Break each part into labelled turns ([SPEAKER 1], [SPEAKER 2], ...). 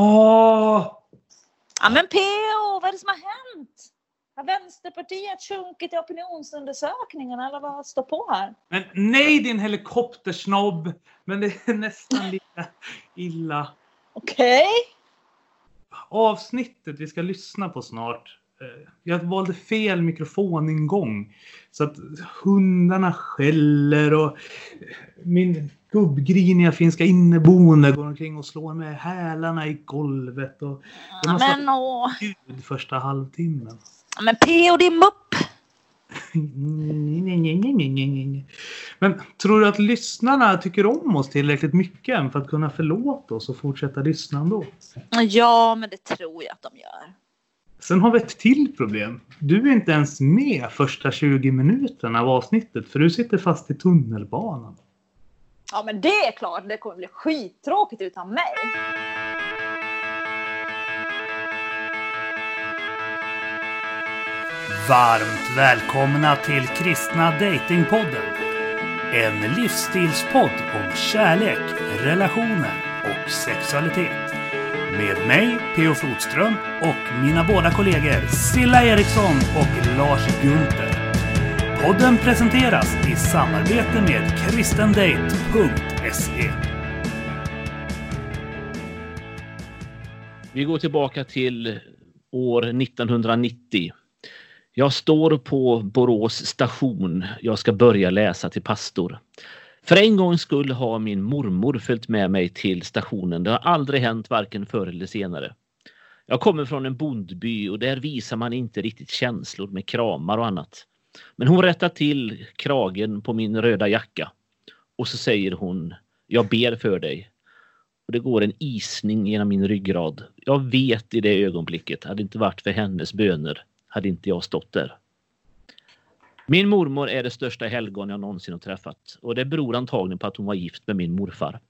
[SPEAKER 1] Åh!
[SPEAKER 2] Ja men PO, vad är det som har hänt? Har Vänsterpartiet sjunkit i opinionsundersökningarna eller vad står på här?
[SPEAKER 1] Men nej din helikoptersnobb! Men det är nästan lika illa.
[SPEAKER 2] Okej.
[SPEAKER 1] Avsnittet vi ska lyssna på snart. eh, Jag valde fel mikrofoningång. Så att hundarna skäller och min gubbgriniga finska inneboende går omkring och slår med hälarna i golvet. Och det måste
[SPEAKER 2] men åh.
[SPEAKER 1] ljud första halvtimmen.
[SPEAKER 2] Men PO din mupp.
[SPEAKER 1] Men tror du att lyssnarna tycker om oss tillräckligt mycket för att kunna förlåta oss och fortsätta lyssna ändå?
[SPEAKER 2] Ja men det tror jag att de gör.
[SPEAKER 1] Sen har vi ett till problem. Du är inte ens med första 20 minuterna av avsnittet för du sitter fast i tunnelbanan.
[SPEAKER 2] Ja men det är klart, det kommer bli skittråkigt utan mig.
[SPEAKER 3] Varmt välkomna till Kristna Datingpodden. En livsstilspodd om kärlek, relationer och sexualitet. Med mig, P.O. Flodström och mina båda kollegor Silla Eriksson och Lars Gunther. Podden presenteras i samarbete med kristendate.se.
[SPEAKER 4] Vi går tillbaka till år 1990. Jag står på Borås station. Jag ska börja läsa till pastor. För en gångs skull har min mormor följt med mig till stationen. Det har aldrig hänt varken förr eller senare. Jag kommer från en bondby och där visar man inte riktigt känslor med kramar och annat. Men hon rättar till kragen på min röda jacka och så säger hon Jag ber för dig. Och det går en isning genom min ryggrad. Jag vet i det ögonblicket, hade det inte varit för hennes böner hade inte jag stått där. Min mormor är det största helgon jag någonsin har träffat och det beror antagligen på att hon var gift med min morfar.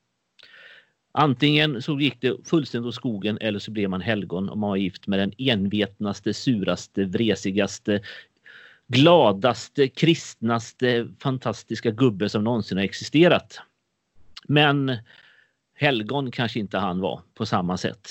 [SPEAKER 4] Antingen så gick det fullständigt åt skogen eller så blev man helgon om man var gift med den envetnaste, suraste, vresigaste, gladaste, kristnaste, fantastiska gubbe som någonsin har existerat. Men helgon kanske inte han var på samma sätt.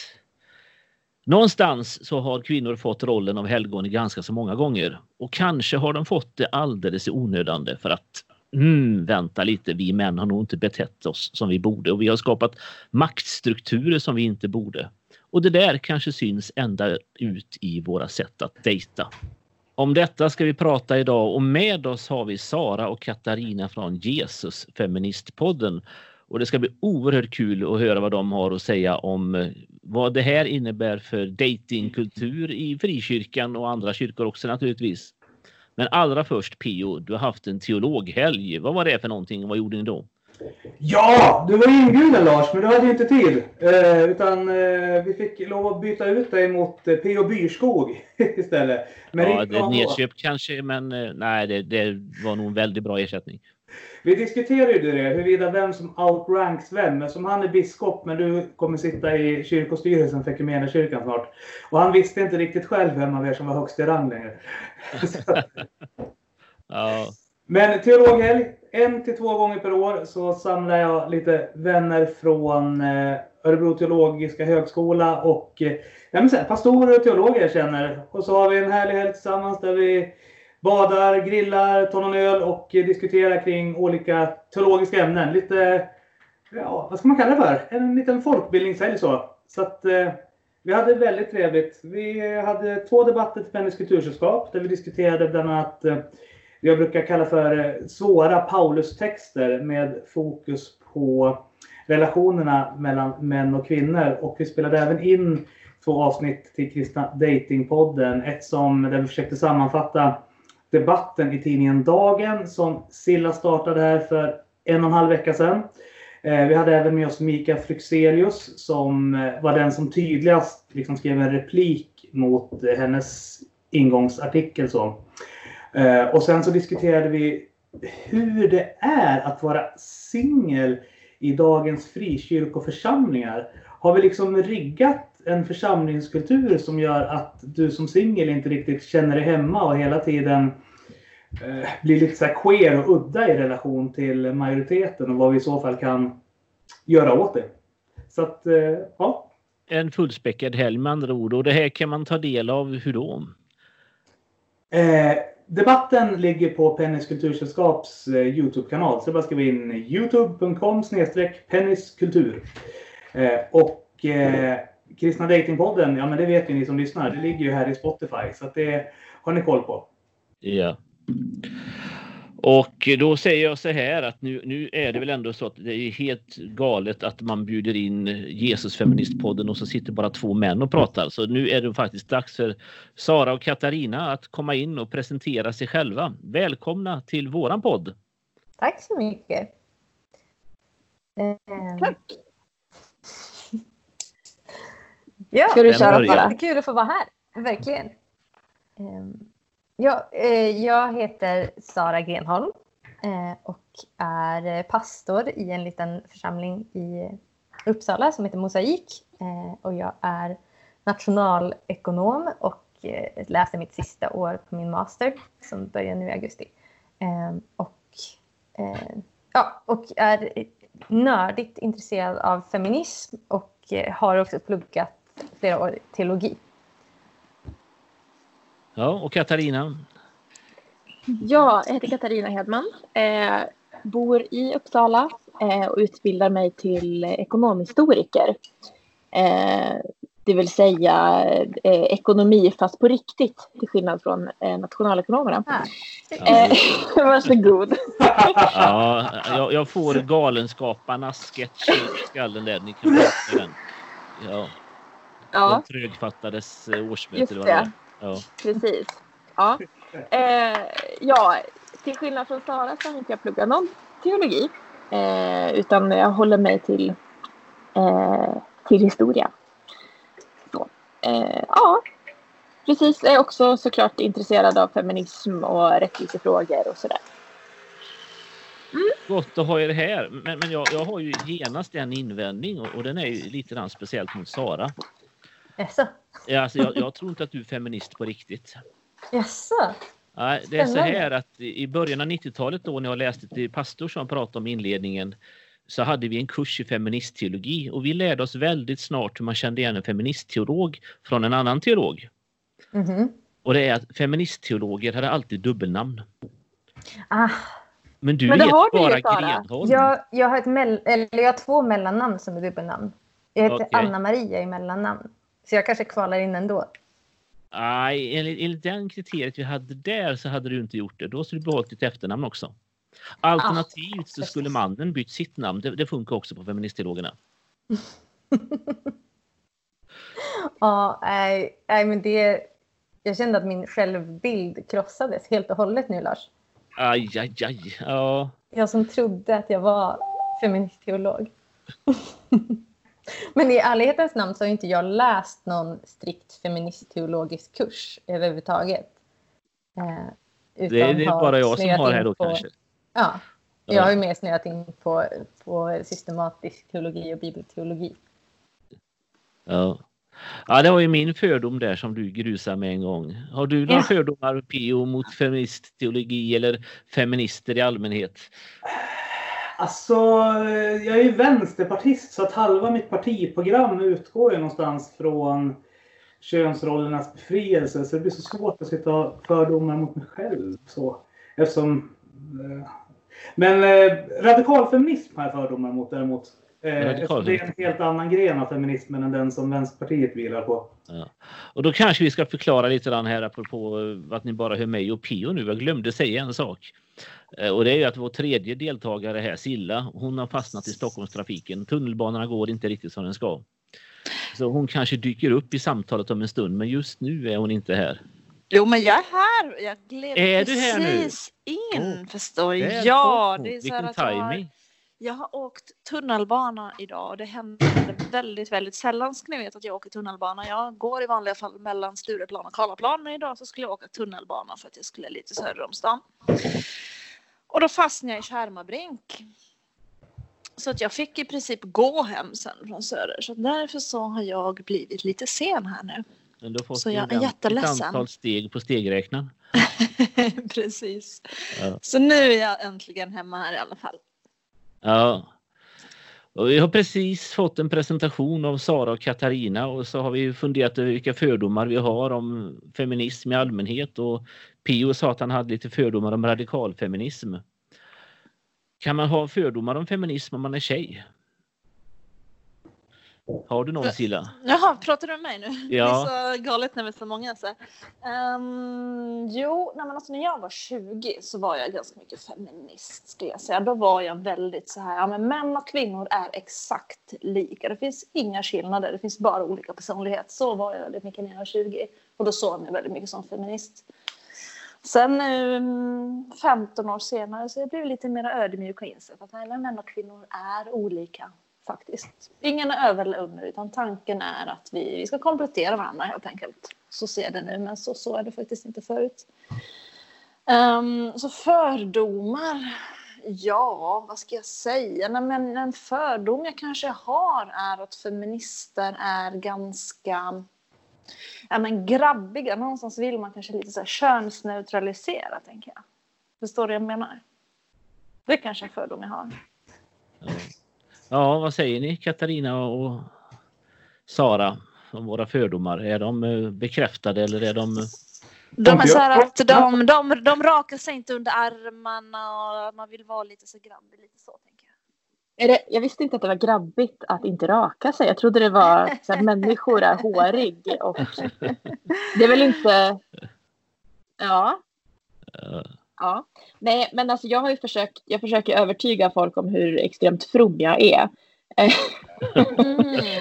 [SPEAKER 4] Någonstans så har kvinnor fått rollen av helgon ganska så många gånger och kanske har de fått det alldeles i onödande för att mm, vänta lite, vi män har nog inte betett oss som vi borde och vi har skapat maktstrukturer som vi inte borde. Och det där kanske syns ända ut i våra sätt att dejta. Om detta ska vi prata idag och med oss har vi Sara och Katarina från Jesus Feministpodden. Och det ska bli oerhört kul att höra vad de har att säga om eh, vad det här innebär för datingkultur i frikyrkan och andra kyrkor också naturligtvis. Men allra först Pio, du har haft en teologhelg. Vad var det för någonting och vad gjorde ni då?
[SPEAKER 1] Ja, du var inbjuden Lars, men du hade ju inte tid. Eh, utan eh, vi fick lov att byta ut dig mot eh, P.O. Byrskog istället. Men
[SPEAKER 4] ja, det är nedköpt kanske, men eh, nej, det, det var nog en väldigt bra ersättning.
[SPEAKER 1] Vi diskuterade ju det, huruvida vem som outranks vem. Men som han är biskop, men du kommer sitta i kyrkostyrelsen för Equmeniakyrkan snart. Och han visste inte riktigt själv vem av er som var högst i rang längre.
[SPEAKER 4] Ja,
[SPEAKER 1] Men teologhelg, en till två gånger per år så samlar jag lite vänner från eh, Örebro teologiska högskola och eh, ja, men så här, pastorer och teologer jag känner. Och så har vi en härlig helg tillsammans där vi badar, grillar, tar någon öl och diskuterar kring olika teologiska ämnen. Lite, ja vad ska man kalla det för? En liten folkbildningshelg så. Så att eh, vi hade väldigt trevligt. Vi hade två debatter till Fennis kultursällskap där vi diskuterade bland annat eh, jag brukar kalla för eh, svåra Paulustexter med fokus på relationerna mellan män och kvinnor. Och vi spelade även in två avsnitt till Kristna Datingpodden. Ett som där vi försökte sammanfatta debatten i tidningen Dagen som Silla startade här för en och en halv vecka sedan. Eh, vi hade även med oss Mika Fryxelius som eh, var den som tydligast liksom skrev en replik mot hennes ingångsartikel. Så. Eh, Och sen så diskuterade vi hur det är att vara singel i dagens frikyrkoförsamlingar. Har vi liksom riggat en församlingskultur som gör att du som singel inte riktigt känner dig hemma och hela tiden eh, blir lite så här queer och udda i relation till majoriteten och vad vi i så fall kan göra åt det. Så att, eh, ja.
[SPEAKER 4] En fullspäckad helg med andra ord. Och det här kan man ta del av hur då?
[SPEAKER 1] Eh, debatten ligger på Pennys kultursällskaps eh, Youtube-kanal. Så det är bara att skriva in youtube.com pennyskultur. Eh, och eh, Kristna Datingpodden, ja men det vet ju ni som lyssnar. Det ligger ju här i Spotify. Så att det har ni koll på.
[SPEAKER 4] Ja. Och då säger jag så här att nu, nu är det väl ändå så att det är helt galet att man bjuder in Jesus feministpodden och så sitter bara två män och pratar. Så nu är det faktiskt dags för Sara och Katarina att komma in och presentera sig själva. Välkomna till våran podd.
[SPEAKER 5] Tack så mycket.
[SPEAKER 2] Tack.
[SPEAKER 5] Ja,
[SPEAKER 2] Ska du köra bara?
[SPEAKER 5] kul att få vara här. Verkligen. Ja, eh, jag heter Sara Grenholm eh, och är eh, pastor i en liten församling i Uppsala som heter Mosaik. Eh, Och jag är nationalekonom och eh, läser mitt sista år på min master som börjar nu i augusti. Ehm, Och, eh, ja, och är nördigt intresserad av feminism och eh, har också pluggat flera år teologi.
[SPEAKER 4] Ja, och Katarina.
[SPEAKER 6] Jag heter Katarina Hedman, eh, bor i Uppsala eh, och utbildar mig till ekonomhistoriker. Eh, det vill säga eh, ekonomi fast på riktigt till skillnad från eh, nationalekonomerna.
[SPEAKER 5] Ah,
[SPEAKER 6] Eh, varsågod.
[SPEAKER 4] Ja, jag, jag får Galenskaparnas sketch i skallen där. Ni kan den. Ja,
[SPEAKER 6] Ja,
[SPEAKER 4] den trögfattades eh, årsmöte.
[SPEAKER 6] just
[SPEAKER 4] det. Ja.
[SPEAKER 6] Precis. Ja. Eh, ja, till skillnad från Sara så har inte jag pluggat någon teologi. Eh, utan jag håller mig till, eh, till historia. Så. Eh, ja, precis. Jag är också såklart intresserad av feminism och rättvisefrågor och sådär.
[SPEAKER 4] Gott att ha er här. Men, men jag, jag har ju genast en invändning och, och den är ju lite grann speciellt mot Sara.
[SPEAKER 5] Jaså?
[SPEAKER 4] Ja, Alltså, jag, jag tror inte att du är feminist på riktigt.
[SPEAKER 5] Jaså?
[SPEAKER 4] Nej, det är så här att i början av 90-talet då när jag läste till pastor som pratade om inledningen så hade vi en kurs i feministteologi och vi lärde oss väldigt snart hur man kände igen en feministteolog från en annan teolog.
[SPEAKER 5] Mhm.
[SPEAKER 4] Och det är att feministteologer hade alltid dubbelnamn.
[SPEAKER 5] Ah,
[SPEAKER 4] Men du
[SPEAKER 6] Men det har du ju,
[SPEAKER 4] bara. Grenholm.
[SPEAKER 5] jag, jag, har ett eller jag har två mellannamn som är dubbelnamn. Jag heter
[SPEAKER 4] Okej.
[SPEAKER 5] Anna-Maria i mellannamn. Så jag kanske kvalar in ändå.
[SPEAKER 4] Nej, enligt, enligt den kriteriet vi hade där så hade du inte gjort det. Då skulle du behållit ditt efternamn också. Alternativt så skulle mannen bytt sitt namn. Det, det funkar också på feministteologerna.
[SPEAKER 5] Ja, nej, nej, men det... Jag kände att min självbild krossades helt och hållet nu, Lars.
[SPEAKER 4] Aj, aj, aj. Ja,
[SPEAKER 5] Jag som trodde att jag var feministteolog. Men i ärlighetens namn så har inte jag läst någon strikt feministteologisk kurs överhuvudtaget. Eh, utan
[SPEAKER 4] det, det är bara jag som har här då
[SPEAKER 5] på,
[SPEAKER 4] kanske.
[SPEAKER 5] Ja,
[SPEAKER 4] Ja.
[SPEAKER 5] jag har ju mer snöat in på, på systematisk teologi och bibelteologi.
[SPEAKER 4] Ja. ja, det var ju min fördom där som du grusade med en gång. Har du några
[SPEAKER 5] Ja.
[SPEAKER 4] fördomar, Pio, mot feministteologi eller feminister i allmänhet?
[SPEAKER 1] Alltså, jag är ju vänsterpartist så att halva mitt partiprogram utgår ju någonstans från könsrollernas befrielse. Så det blir så svårt att sitta och ha fördomar mot mig själv. Så, eftersom, eh, men eh, radikalfeminism har jag fördomar mot däremot. Eh, det är en helt annan gren av feminismen än den som Vänsterpartiet vilar på.
[SPEAKER 4] Och då kanske vi ska förklara lite grann här apropå eh, att ni bara hör mig och Pio nu. Jag glömde säga en sak. Eh, Och det är ju att vår tredje deltagare här, Silla, hon har fastnat i Stockholmstrafiken. Tunnelbanorna går inte riktigt som den ska. Så hon kanske dyker upp i samtalet om en stund, men just nu är hon inte här.
[SPEAKER 2] Jo, men jag är här. Jag gled
[SPEAKER 4] Är
[SPEAKER 2] precis in,
[SPEAKER 4] Åh,
[SPEAKER 2] förstår.
[SPEAKER 4] Välkommen.
[SPEAKER 2] Ja, det är så
[SPEAKER 4] Vilken
[SPEAKER 2] att jag jag har åkt tunnelbana idag och det händer väldigt, väldigt sällan ska ni veta att jag åker tunnelbana. Jag går i vanliga fall mellan Stureplan och Karlaplan, men idag så skulle jag åka tunnelbana för att jag skulle lite söder om stan. Och då fastnade jag i Kärmabrink. Så att jag fick i princip gå hem sen från Söder. Så därför så har jag blivit lite sen här nu.
[SPEAKER 4] Men fått
[SPEAKER 2] Så jag är
[SPEAKER 4] ett
[SPEAKER 2] jätteledsen.
[SPEAKER 4] antal steg på stegräknaren.
[SPEAKER 2] Precis.
[SPEAKER 4] Ja.
[SPEAKER 2] Så nu är jag äntligen hemma här i alla fall.
[SPEAKER 4] Ja. Och vi har precis fått en presentation av Sara och Katarina och så har vi funderat över vilka fördomar vi har om feminism i allmänhet och Pio sa att han hade lite fördomar om radikalfeminism. Kan man ha fördomar om feminism om man är tjej? Har du någon Silla?
[SPEAKER 2] Jaha, pratar du med mig nu?
[SPEAKER 4] Ja.
[SPEAKER 2] Det är så galet när vi är så många. Så. Um, jo, nej, men alltså, när jag var 20 så var jag ganska mycket feminist. Skulle jag säga. Då var jag väldigt så här, ja, men män och kvinnor är exakt lika. Det finns inga skillnader, det finns bara olika personlighet. Så var jag väldigt mycket när jag var 20. Och då såg jag mig väldigt mycket som feminist. Sen nu, 15 år senare, så jag blev lite mer ödmjuk och insett att nej, män och kvinnor är olika faktiskt. Ingen är över eller under, utan tanken är att vi, vi ska komplettera varandra helt enkelt. Så ser det nu, men så, så är det faktiskt inte förut. Um, så fördomar, ja, vad ska jag säga? Nej, men en fördom jag kanske har är att feminister är ganska ja, men grabbiga. Någonstans vill man kanske lite så här könsneutralisera, tänker jag. Förstår du vad jag menar? Det är kanske en fördom jag har. Mm.
[SPEAKER 4] Ja, vad säger ni Katarina och Sara om våra fördomar? Är de eh, bekräftade eller är de...
[SPEAKER 2] De är så här att de, de, de rakar sig inte under armarna och man vill vara lite så grabbig, lite så tänker jag.
[SPEAKER 6] Är det, jag visste inte att det var grabbigt att inte raka sig. Jag trodde det var så att människor är hårig och det är väl inte... Ja. Ja. Nej, men alltså jag har ju försökt, jag försöker övertyga folk om hur extremt from jag är. Mm.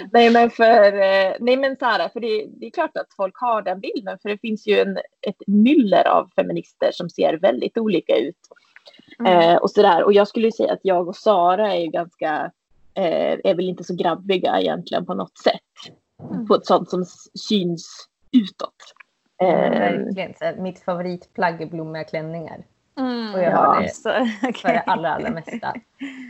[SPEAKER 6] nej men för, nej men så här, för det, det, är klart att folk har den bilden för det finns ju en, ett myller av feminister som ser väldigt olika ut. Mm. Eh, och sådär. Och jag skulle säga att jag och Sara är ju ganska, eh, är väl inte så grabbiga egentligen på något sätt. Mm. På ett sånt som syns utåt.
[SPEAKER 5] Mm, verkligen. Så mitt favoritplagg är blommiga klänningar.
[SPEAKER 2] Mm,
[SPEAKER 5] och jag har det för det allra, allra mesta.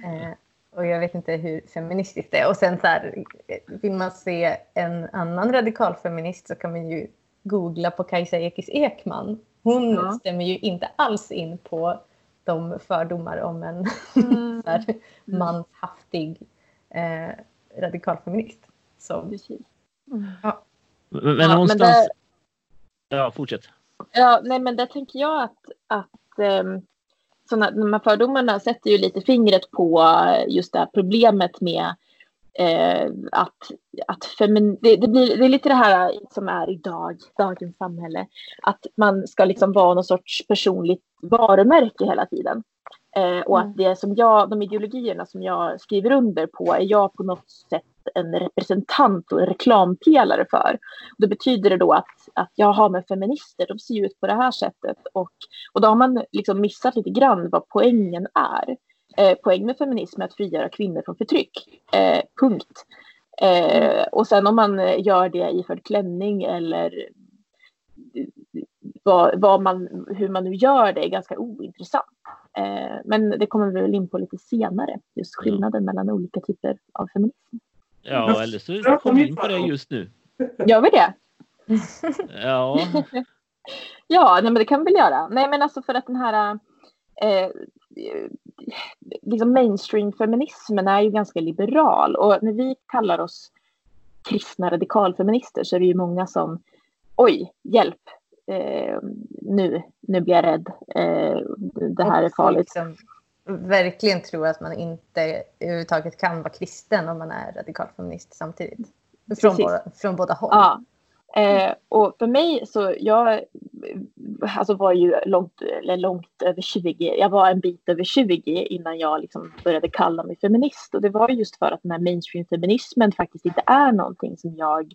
[SPEAKER 5] Eh, och jag vet inte hur feministiskt det är. Och sen så här, vill man se en annan radikalfeminist så kan man ju googla på Kajsa Ekis Ekman. Hon ja. stämmer ju inte alls in på de fördomar om en mm. så här, manshaftig eh, radikalfeminist. Så,
[SPEAKER 6] mm.
[SPEAKER 4] ja. Men, men någonstans... Men det... Ja, fortsätt.
[SPEAKER 6] Ja, nej men där tänker jag att, att um, såna, de här fördomarna sätter ju lite fingret på just det här problemet med eh, att, att femin, det, det, blir, det är lite det här som är idag, dagens samhälle, att man ska liksom vara någon sorts personligt varumärke hela tiden. Eh, och mm. att det som jag, de ideologierna som jag skriver under på är jag på något sätt en representant och en reklampelare för. Det betyder det då att, att jag har med feminister, de ser ut på det här sättet och, och då har man liksom missat lite grann vad poängen är. Eh, poäng med feminism är att frigöra kvinnor från förtryck. Eh, punkt. Eh, och sen om man gör det i för klänning eller vad, vad, man, hur man nu gör det är ganska ointressant. Eh, men det kommer vi väl in på lite senare, just skillnaden mellan olika typer av feminism.
[SPEAKER 4] Ja, eller så kom vi in på det just nu.
[SPEAKER 6] Gör vi det?
[SPEAKER 4] Ja.
[SPEAKER 6] ja, nej, men det kan vi väl göra. Nej, men alltså för att den här eh, liksom mainstream-feminismen är ju ganska liberal och när vi kallar oss kristna radikalfeminister så är det ju många som oj, hjälp, eh, nu, nu blir jag rädd, eh, det här är farligt. Liksom
[SPEAKER 5] verkligen tror att man inte överhuvudtaget kan vara kristen om man är radikalfeminist samtidigt. Från, båda, från båda håll.
[SPEAKER 6] Ja. Eh, och för mig så jag alltså var ju långt, eller långt över 20, jag var en bit över 20 innan jag liksom började kalla mig feminist. Och det var just för att den här mainstream-feminismen faktiskt inte är någonting som jag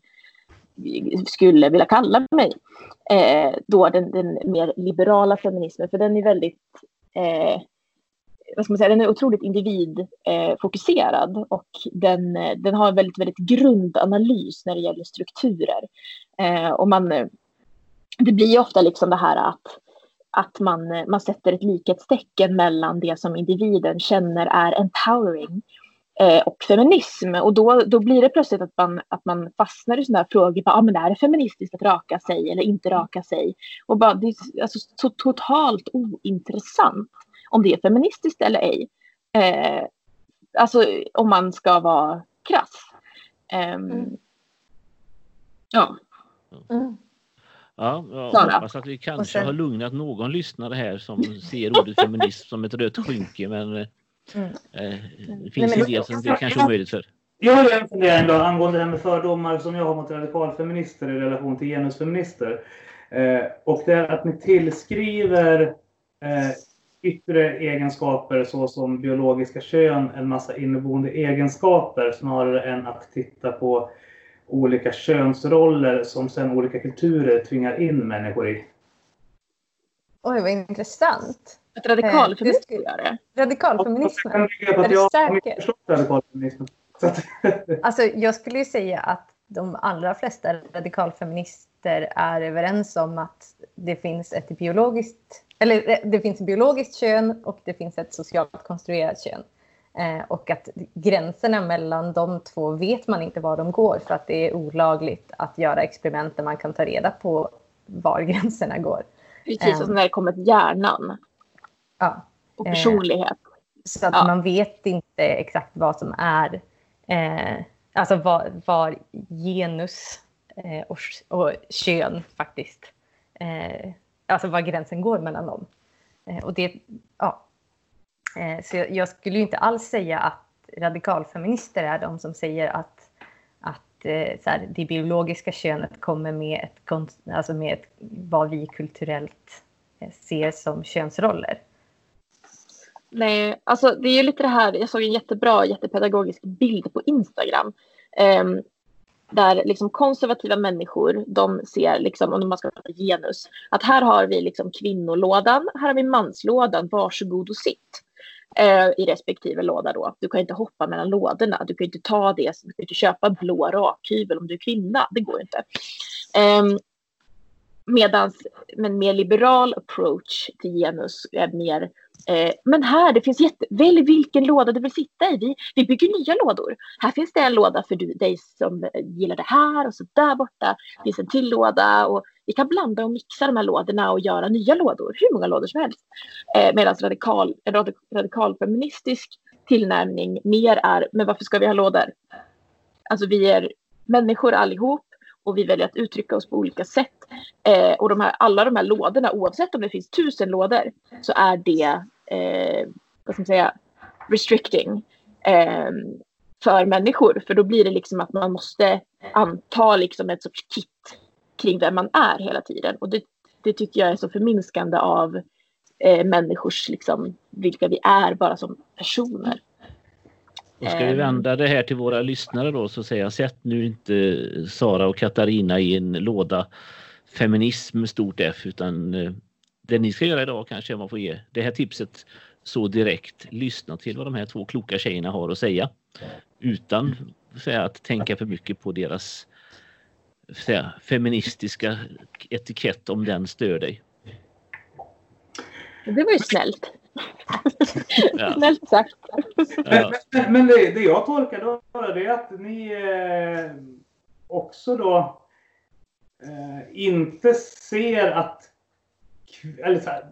[SPEAKER 6] skulle vilja kalla mig. Eh, då den, den mer liberala feminismen, för den är väldigt eh, vad ska man säga, den är otroligt individfokuserad eh, och den, eh, den har en väldigt, väldigt grundanalys när det gäller strukturer. Eh, och man, eh, det blir ofta liksom det här att, att man, eh, man sätter ett likhetstecken mellan det som individen känner är empowering eh, och feminism. Och då, då blir det plötsligt att man, att man fastnar i sådana här frågor. Bara, ah, men är feministiskt att raka sig eller inte raka sig? Och bara, det är alltså, så totalt ointressant om det är feministiskt eller ej. Eh, Alltså om man ska vara krass. Um,
[SPEAKER 5] Mm.
[SPEAKER 6] Ja.
[SPEAKER 5] Mm.
[SPEAKER 4] Ja, jag
[SPEAKER 6] Sara.
[SPEAKER 4] hoppas att vi kanske
[SPEAKER 5] sen-
[SPEAKER 4] har lugnat någon lyssnare här som ser ordet feminism som ett rött skynke men eh,
[SPEAKER 5] Mm.
[SPEAKER 4] eh, det finns en del som det är kanske omöjligt för.
[SPEAKER 1] Jag har ju en fundering då angående det här med fördomar som jag har mot radikalfeminister i relation till genusfeminister. Eh, och det är att ni tillskriver eh, yttre egenskaper såsom biologiska kön en massa inneboende egenskaper snarare än att titta på olika könsroller som sen olika kulturer tvingar in människor i.
[SPEAKER 5] Oj, vad intressant.
[SPEAKER 6] Att radikalfeminist
[SPEAKER 5] Eh, det
[SPEAKER 6] gör det.
[SPEAKER 5] Radikalfeminismen.
[SPEAKER 1] Jag kan bygga på att
[SPEAKER 5] Är du säker?
[SPEAKER 1] att,
[SPEAKER 5] Alltså, jag skulle ju säga att de allra flesta radikalfeminister är överens om att det finns ett biologiskt, eller eh, det finns ett biologiskt kön och det finns ett socialt konstruerat kön. Eh, och att gränserna mellan de två vet man inte var de går för att det är olagligt att göra experiment där man kan ta reda på var gränserna går.
[SPEAKER 6] Precis, så när det kommer till hjärnan
[SPEAKER 5] Ja.
[SPEAKER 6] och
[SPEAKER 5] Eh.
[SPEAKER 6] personlighet.
[SPEAKER 5] Så att
[SPEAKER 6] Ja.
[SPEAKER 5] man vet inte exakt vad som är, eh, alltså var, var genus eh, och, och kön faktiskt, eh, alltså var gränsen går mellan dem. Eh, och det, ja. Eh, så jag, jag skulle ju inte alls säga att radikalfeminister är de som säger att, att eh, så här, det biologiska könet kommer med, ett, alltså med ett, vad vi kulturellt eh, ser som könsroller.
[SPEAKER 6] Nej, alltså det är ju lite det här, jag såg en jättebra, jättepedagogisk bild på Instagram. Ehm, där liksom konservativa människor, de ser, liksom, om man ska prata genus, att här har vi liksom kvinnolådan, här har vi manslådan, varsågod och sitt. Eh, I respektive låda då. Du kan inte hoppa mellan lådorna, du kan inte ta det, du kan inte köpa blå rakhyvel om du är kvinna, det går inte. Um, Medans med en mer liberal approach till genus är mer Eh, men här, det finns jätte... Välj vilken låda du vill sitta i. Vi, vi bygger nya lådor. Här finns det en låda för du, dig som eh, gillar det här och så där borta finns en till låda. Och vi kan blanda och mixa de här lådorna och göra nya lådor. Hur många lådor som helst. Eh, Medan radikal, en feministisk radikalfeministisk tillnärmning mer är, men varför ska vi ha lådor? Alltså vi är människor allihop och vi väljer att uttrycka oss på olika sätt. Eh, och de här, alla de här lådorna, oavsett om det finns tusen lådor, så är det eh, vad ska man säga, restricting eh, för människor. För då blir det liksom att man måste anta liksom ett sorts kit kring vem man är hela tiden. Och det, det tycker jag är så förminskande av eh, människors, liksom, vilka vi är bara som personer.
[SPEAKER 4] Och ska vi
[SPEAKER 6] Ehm.
[SPEAKER 4] vända det här till våra lyssnare då så säger jag sätt nu inte Sara och Katarina i en låda feminism med stort F utan eh, det ni ska göra idag kanske man får ge det här tipset så direkt. Lyssna till vad de här två kloka tjejerna har att säga utan säga, att tänka för mycket på deras säga, feministiska etikett om den stör dig.
[SPEAKER 6] Det var ju snällt.
[SPEAKER 4] Ja.
[SPEAKER 6] Snällt sagt.
[SPEAKER 1] Men,
[SPEAKER 4] Ja.
[SPEAKER 1] men, men det, det jag tolkar då det är att ni eh, också då eh, inte ser att eller så här,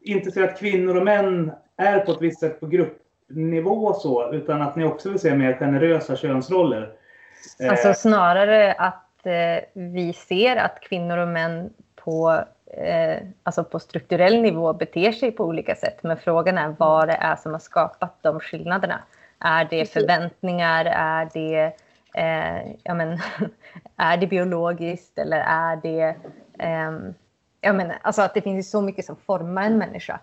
[SPEAKER 1] inte ser att kvinnor och män är på ett visst sätt på gruppnivå så, utan att ni också vill se mer generösa könsroller. Eh,
[SPEAKER 5] Alltså snarare att eh, vi ser att kvinnor och män på, eh, alltså på strukturell nivå beter sig på olika sätt. Men frågan är vad det är som har skapat de skillnaderna. Är det
[SPEAKER 6] Precis.
[SPEAKER 5] förväntningar? Är det, eh, ja, men, är det biologiskt? Eller är det... ehm, jag menar, alltså att det finns så mycket som formar en människa.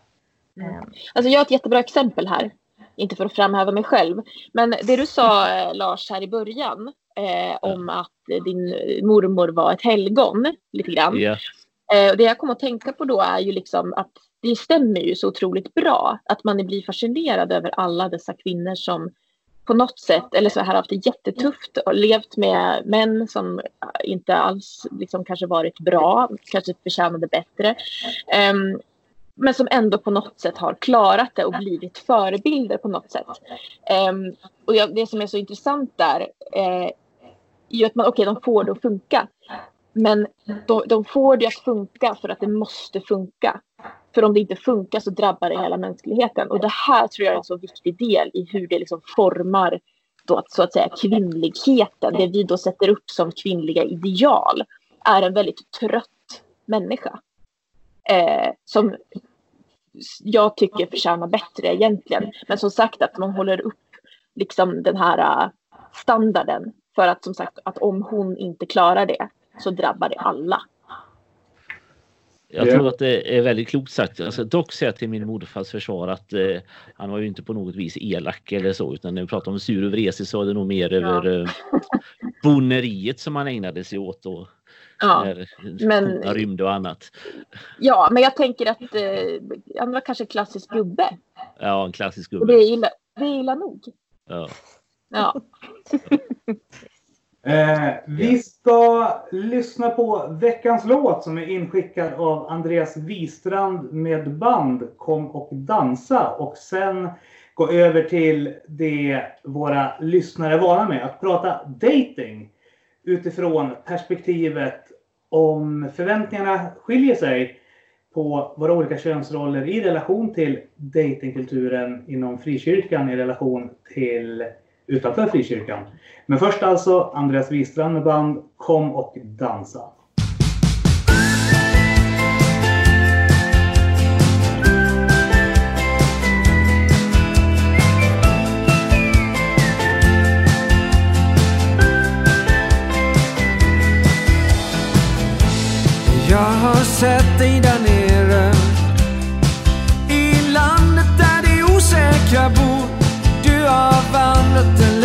[SPEAKER 6] Mm.
[SPEAKER 5] Ehm,
[SPEAKER 6] Alltså jag har ett jättebra exempel här. Inte för att framhäva mig själv. Men det du sa eh, Lars här i början. Eh, om att eh, din mormor var ett helgon. Lite grann.
[SPEAKER 4] Ja.
[SPEAKER 6] Eh, och det jag kom att tänka på då är ju liksom att det stämmer ju så otroligt bra. Att man blir fascinerad över alla dessa kvinnor som på något sätt, eller så här haft det jättetufft och levt med män som eh, inte alls liksom kanske varit bra, kanske förtjänade bättre. Um, men som ändå på något sätt har klarat det och blivit förebilder på något sätt. Um, och jag, det som är så intressant där eh, är ju att man, okej, de får det att funka. Men de, de får det att funka för att det måste funka. För om det inte funkar så drabbar det hela mänskligheten. Och det här tror jag är en så viktig del i hur det liksom formar då så att säga kvinnligheten. Det vi då sätter upp som kvinnliga ideal är en väldigt trött människa. Eh, som jag tycker förtjänar bättre egentligen. Men som sagt att man håller upp liksom den här eh, standarden. För att som sagt att om hon inte klarar det så drabbar det alla.
[SPEAKER 4] Jag tror att det är väldigt klokt sagt. Alltså, dock säga till min morfars försvar att eh, han var ju inte på något vis elak eller så utan när vi pratar om sur och vresig så är det nog mer ja. över eh, boneriet som han ägnade sig åt då. Ja, när men, rymde och annat.
[SPEAKER 6] Ja, men jag tänker att eh, han var kanske klassisk gubbe.
[SPEAKER 4] Ja, en klassisk gubbe.
[SPEAKER 6] Och det är illa, det är illa nog.
[SPEAKER 4] Ja.
[SPEAKER 6] Ja.
[SPEAKER 1] Eh, vi ska lyssna på veckans låt som är inskickad av Andreas Wistrand med band Kom och dansa. Och sen gå över till det våra lyssnare är vana med, att prata dating utifrån perspektivet om förväntningarna skiljer sig på våra olika könsroller i relation till datingkulturen inom frikyrkan i relation till utanför frikyrkan. Men först alltså Andreas Wistrand med band Kom och dansa.
[SPEAKER 7] Jag har sett dig där nere I landet där de osäkra bor har vandrat en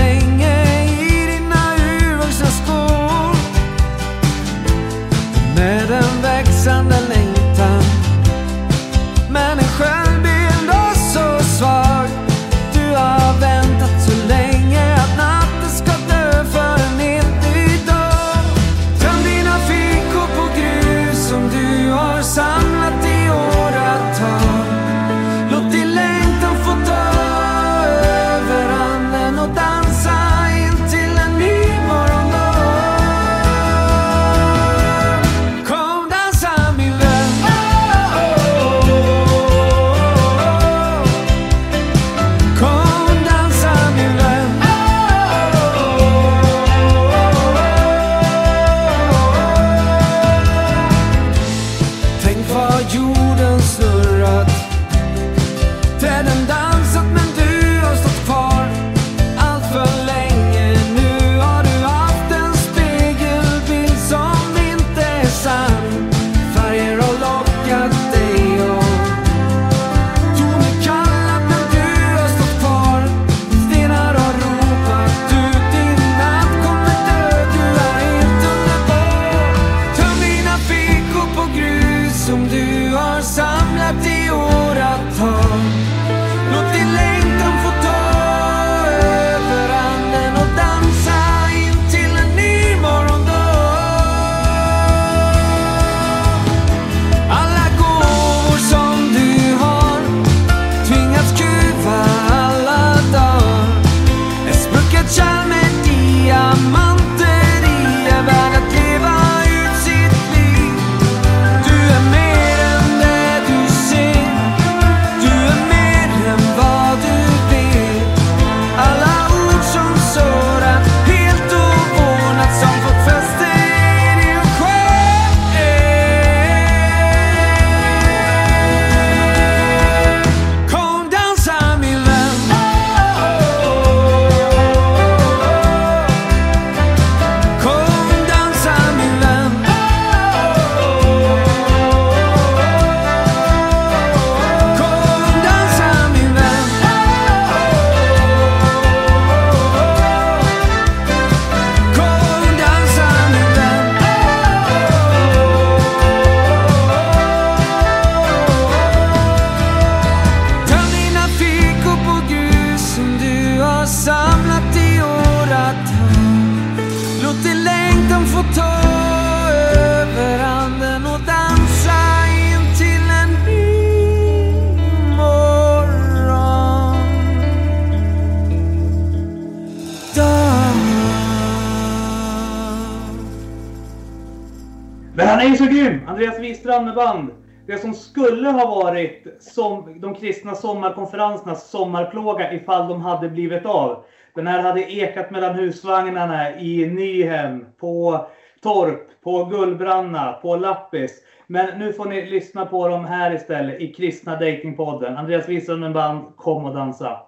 [SPEAKER 7] Men
[SPEAKER 1] han är ju så grym! Andreas Wistrand med band. det som skulle ha varit som, de kristna sommarkonferensernas sommarplåga ifall de hade blivit av. Den här hade ekat mellan husvagnarna i Nyhem, på Torp, på Gullbranna, på Lappis. Men nu får ni lyssna på dem här istället i Kristna Datingpodden. Andreas Wistrand med band Kom och dansa.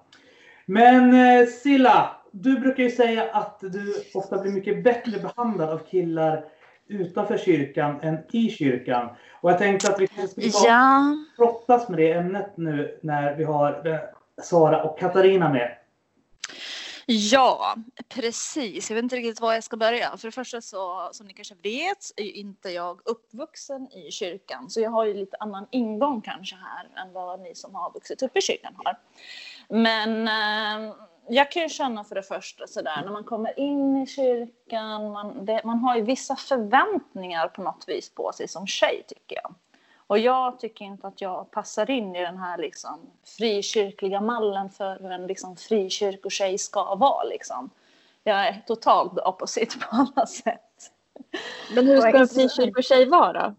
[SPEAKER 1] Men eh, Silla, du brukar ju säga att du ofta blir mycket bättre behandlad av killar utanför kyrkan än i kyrkan. Och jag tänkte att vi kanske skulle
[SPEAKER 2] Ja,
[SPEAKER 1] brottas med det ämnet nu när vi har eh, Sara och Katarina med.
[SPEAKER 2] ja, precis. Jag vet inte riktigt var jag ska börja. För det första så, som ni kanske vet, är ju inte jag uppvuxen i kyrkan. Så jag har ju lite annan ingång kanske här än vad ni som har vuxit upp i kyrkan har. Men eh, jag kan ju känna för det första sådär när man kommer in i kyrkan, man, det, man har ju vissa förväntningar på något vis på sig som tjej tycker jag. Och jag tycker inte att jag passar in i den här liksom frikyrkliga mallen för hur en liksom frikyrkotjej ska vara. Liksom. Jag är totalt opposite på alla sätt.
[SPEAKER 6] Men hur ska en frikyrkotjej vara?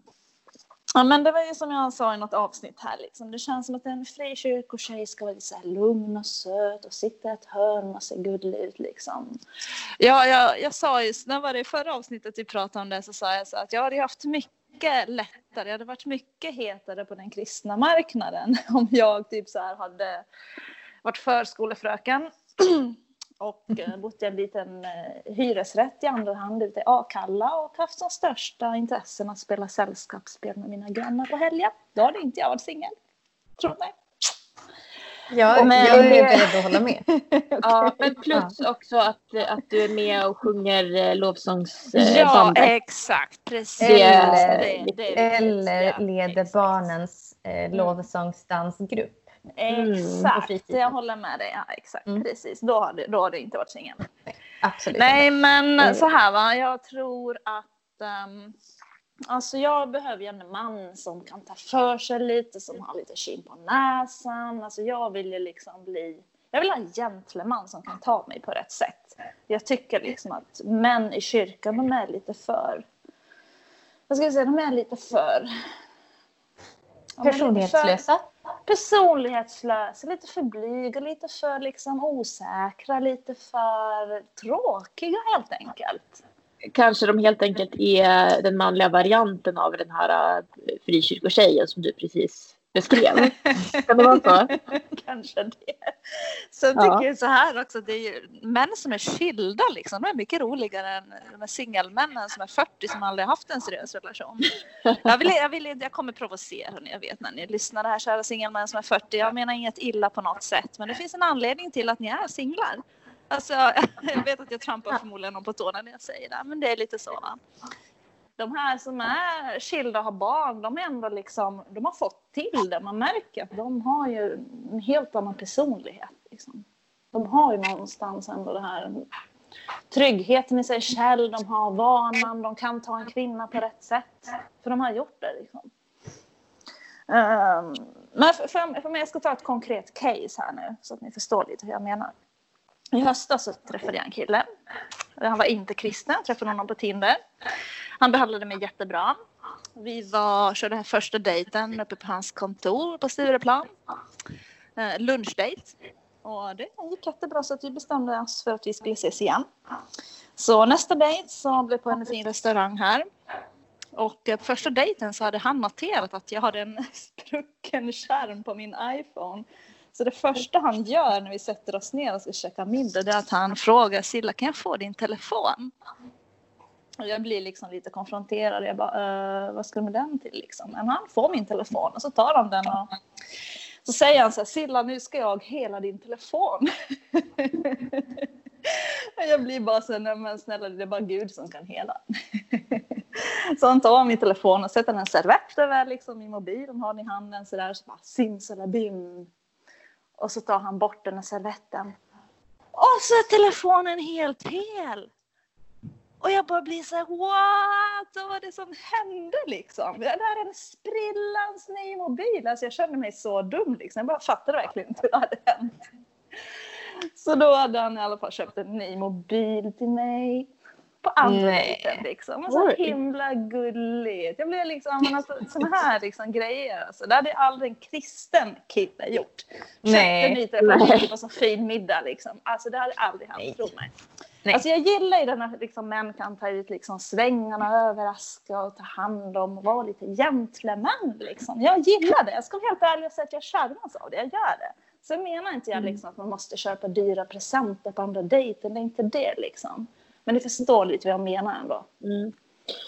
[SPEAKER 2] Ja, men det var ju som jag sa i något avsnitt här. Liksom. Det känns som att en frikyrkotjej ska vara lite så här lugn och söt och sitta i ett hörn och se gullig ut. Liksom. Ja, jag, jag sa ju, när var det i förra avsnittet vi pratade om det så sa jag så att jag hade haft mycket lättare, jag hade varit mycket hetare på den kristna marknaden om jag typ så här hade varit förskolefröken och eh, bott i en liten eh, hyresrätt i andra hand ute i Akalla och haft som största intressen att spela sällskapsspel med mina grannar på helgen. Då hade inte jag varit singel. Tror mig.
[SPEAKER 5] Jag,
[SPEAKER 6] Men
[SPEAKER 5] jag är beredd att hålla med.
[SPEAKER 6] Ja, men plus också att, att du är med och sjunger eh,
[SPEAKER 2] Ja,
[SPEAKER 6] lovsångsbandet.
[SPEAKER 2] exakt. Precis.
[SPEAKER 5] Eller-
[SPEAKER 2] det, det, det,
[SPEAKER 5] Eller
[SPEAKER 2] ja,
[SPEAKER 5] leder barnens eh, lovsångsdansgrupp.
[SPEAKER 6] Mm,
[SPEAKER 2] Exakt,
[SPEAKER 5] fritiden.
[SPEAKER 2] jag håller med dig. Ja, exakt,
[SPEAKER 5] Mm.
[SPEAKER 2] precis. Då hade, då hade jag inte varit singel.
[SPEAKER 5] Absolut.
[SPEAKER 2] Nej, men
[SPEAKER 5] Mm.
[SPEAKER 2] så här va. Jag tror att um, alltså jag behöver ju en man som kan ta för sig lite, som har lite kind på näsan. Alltså jag vill ju liksom bli... Jag vill ha en gentleman som kan ta mig på rätt sätt. Jag tycker liksom att män i kyrkan, de är lite för... Vad ska jag säga? De är lite för-
[SPEAKER 5] Personlighetslösa
[SPEAKER 2] personlighetslösa, lite för blyga, lite för liksom osäkra, lite för tråkiga helt enkelt.
[SPEAKER 6] Kanske de helt enkelt är den manliga varianten av den här eh, frikyrkotjejen som du precis beskrev. Kan det vara så?
[SPEAKER 2] Kanske det. Sen
[SPEAKER 6] Ja.
[SPEAKER 2] tycker jag så här också, det är ju män som är skilda liksom, de är mycket roligare än de här singelmännen som är 40 som aldrig haft en seriös relation. Jag, vill, jag, vill, jag kommer provocera ni, jag vet när ni lyssnar här kära singelmän som är 40. Jag menar inget illa på något sätt, men det finns en anledning till att ni är singlar. Alltså, jag vet att jag trampar förmodligen någon på tårna när jag säger det, men det är lite så. De här som är skilda och har barn, de är ändå liksom, de har fått till det. Man märker att de har ju en helt annan personlighet. Liksom. De har ju någonstans ändå det här tryggheten i sig själv, de har vanan, de kan ta en kvinna på rätt sätt. För de har gjort det. Liksom. Um, men för, för, för mig, jag ska ta ett konkret case här nu så att ni förstår lite hur jag menar. I höstas så träffade jag en kille. Han var inte kristen, jag träffade honom på Tinder. Han behandlade mig jättebra. Vi var, körde den här första dejten uppe på hans kontor på Stureplan. Eh, lunchdate. Och det gick jättebra så att vi bestämde oss för att vi skulle ses igen. Så nästa dejt så blev på en fin restaurang här. Och eh, på första dejten så hade han noterat att jag hade en sprucken skärm på min iPhone. Så det första han gör när vi sätter oss ner och ska käka middag det är att han frågar Silla, kan jag få din telefon? Och jag blir liksom lite konfronterad. Jag bara, eh, vad ska du med den till liksom? Men han får min telefon och så tar han den och så säger han så här, Silla nu ska jag hela din telefon. Jag blir bara så här, nej men snälla det är bara Gud som kan hela. Så han tar min telefon och sätter en servett över liksom mobil. mobilen, har den i handen så där så bara simsalabim. Och så tar han bort den här servetten. Och så är telefonen helt hel. Och jag bara blir så här, what? Vad var det som hände liksom? Det här är en sprillans ny mobil. Alltså jag kände mig så dum liksom. Jag bara fattade verkligen inte hur det hade hänt. Så då hade han i alla fall köpt en ny mobil till mig. på dejten liksom. Och så
[SPEAKER 6] Oj.
[SPEAKER 2] himla gulligt. Jag blev liksom, men alltså, såna här liksom grejer. Alltså. Det hade aldrig en kristen kille gjort. Köpte nyträffad
[SPEAKER 6] Nej.
[SPEAKER 2] tjej på så fin middag liksom. Alltså det hade aldrig hänt, tro mig.
[SPEAKER 5] Nej.
[SPEAKER 2] Alltså jag gillar ju den här liksom, män kan ta ut liksom, svängarna, överraska och ta hand om och vara lite gentleman. Liksom. Jag gillar det. Jag ska vara helt ärlig och säga att jag charmas av det. Jag gör det. Sen menar inte jag liksom, att man måste köpa dyra presenter på andra dejten. Det är inte det liksom. Men ni förstår lite vad jag menar ändå.
[SPEAKER 6] Mm.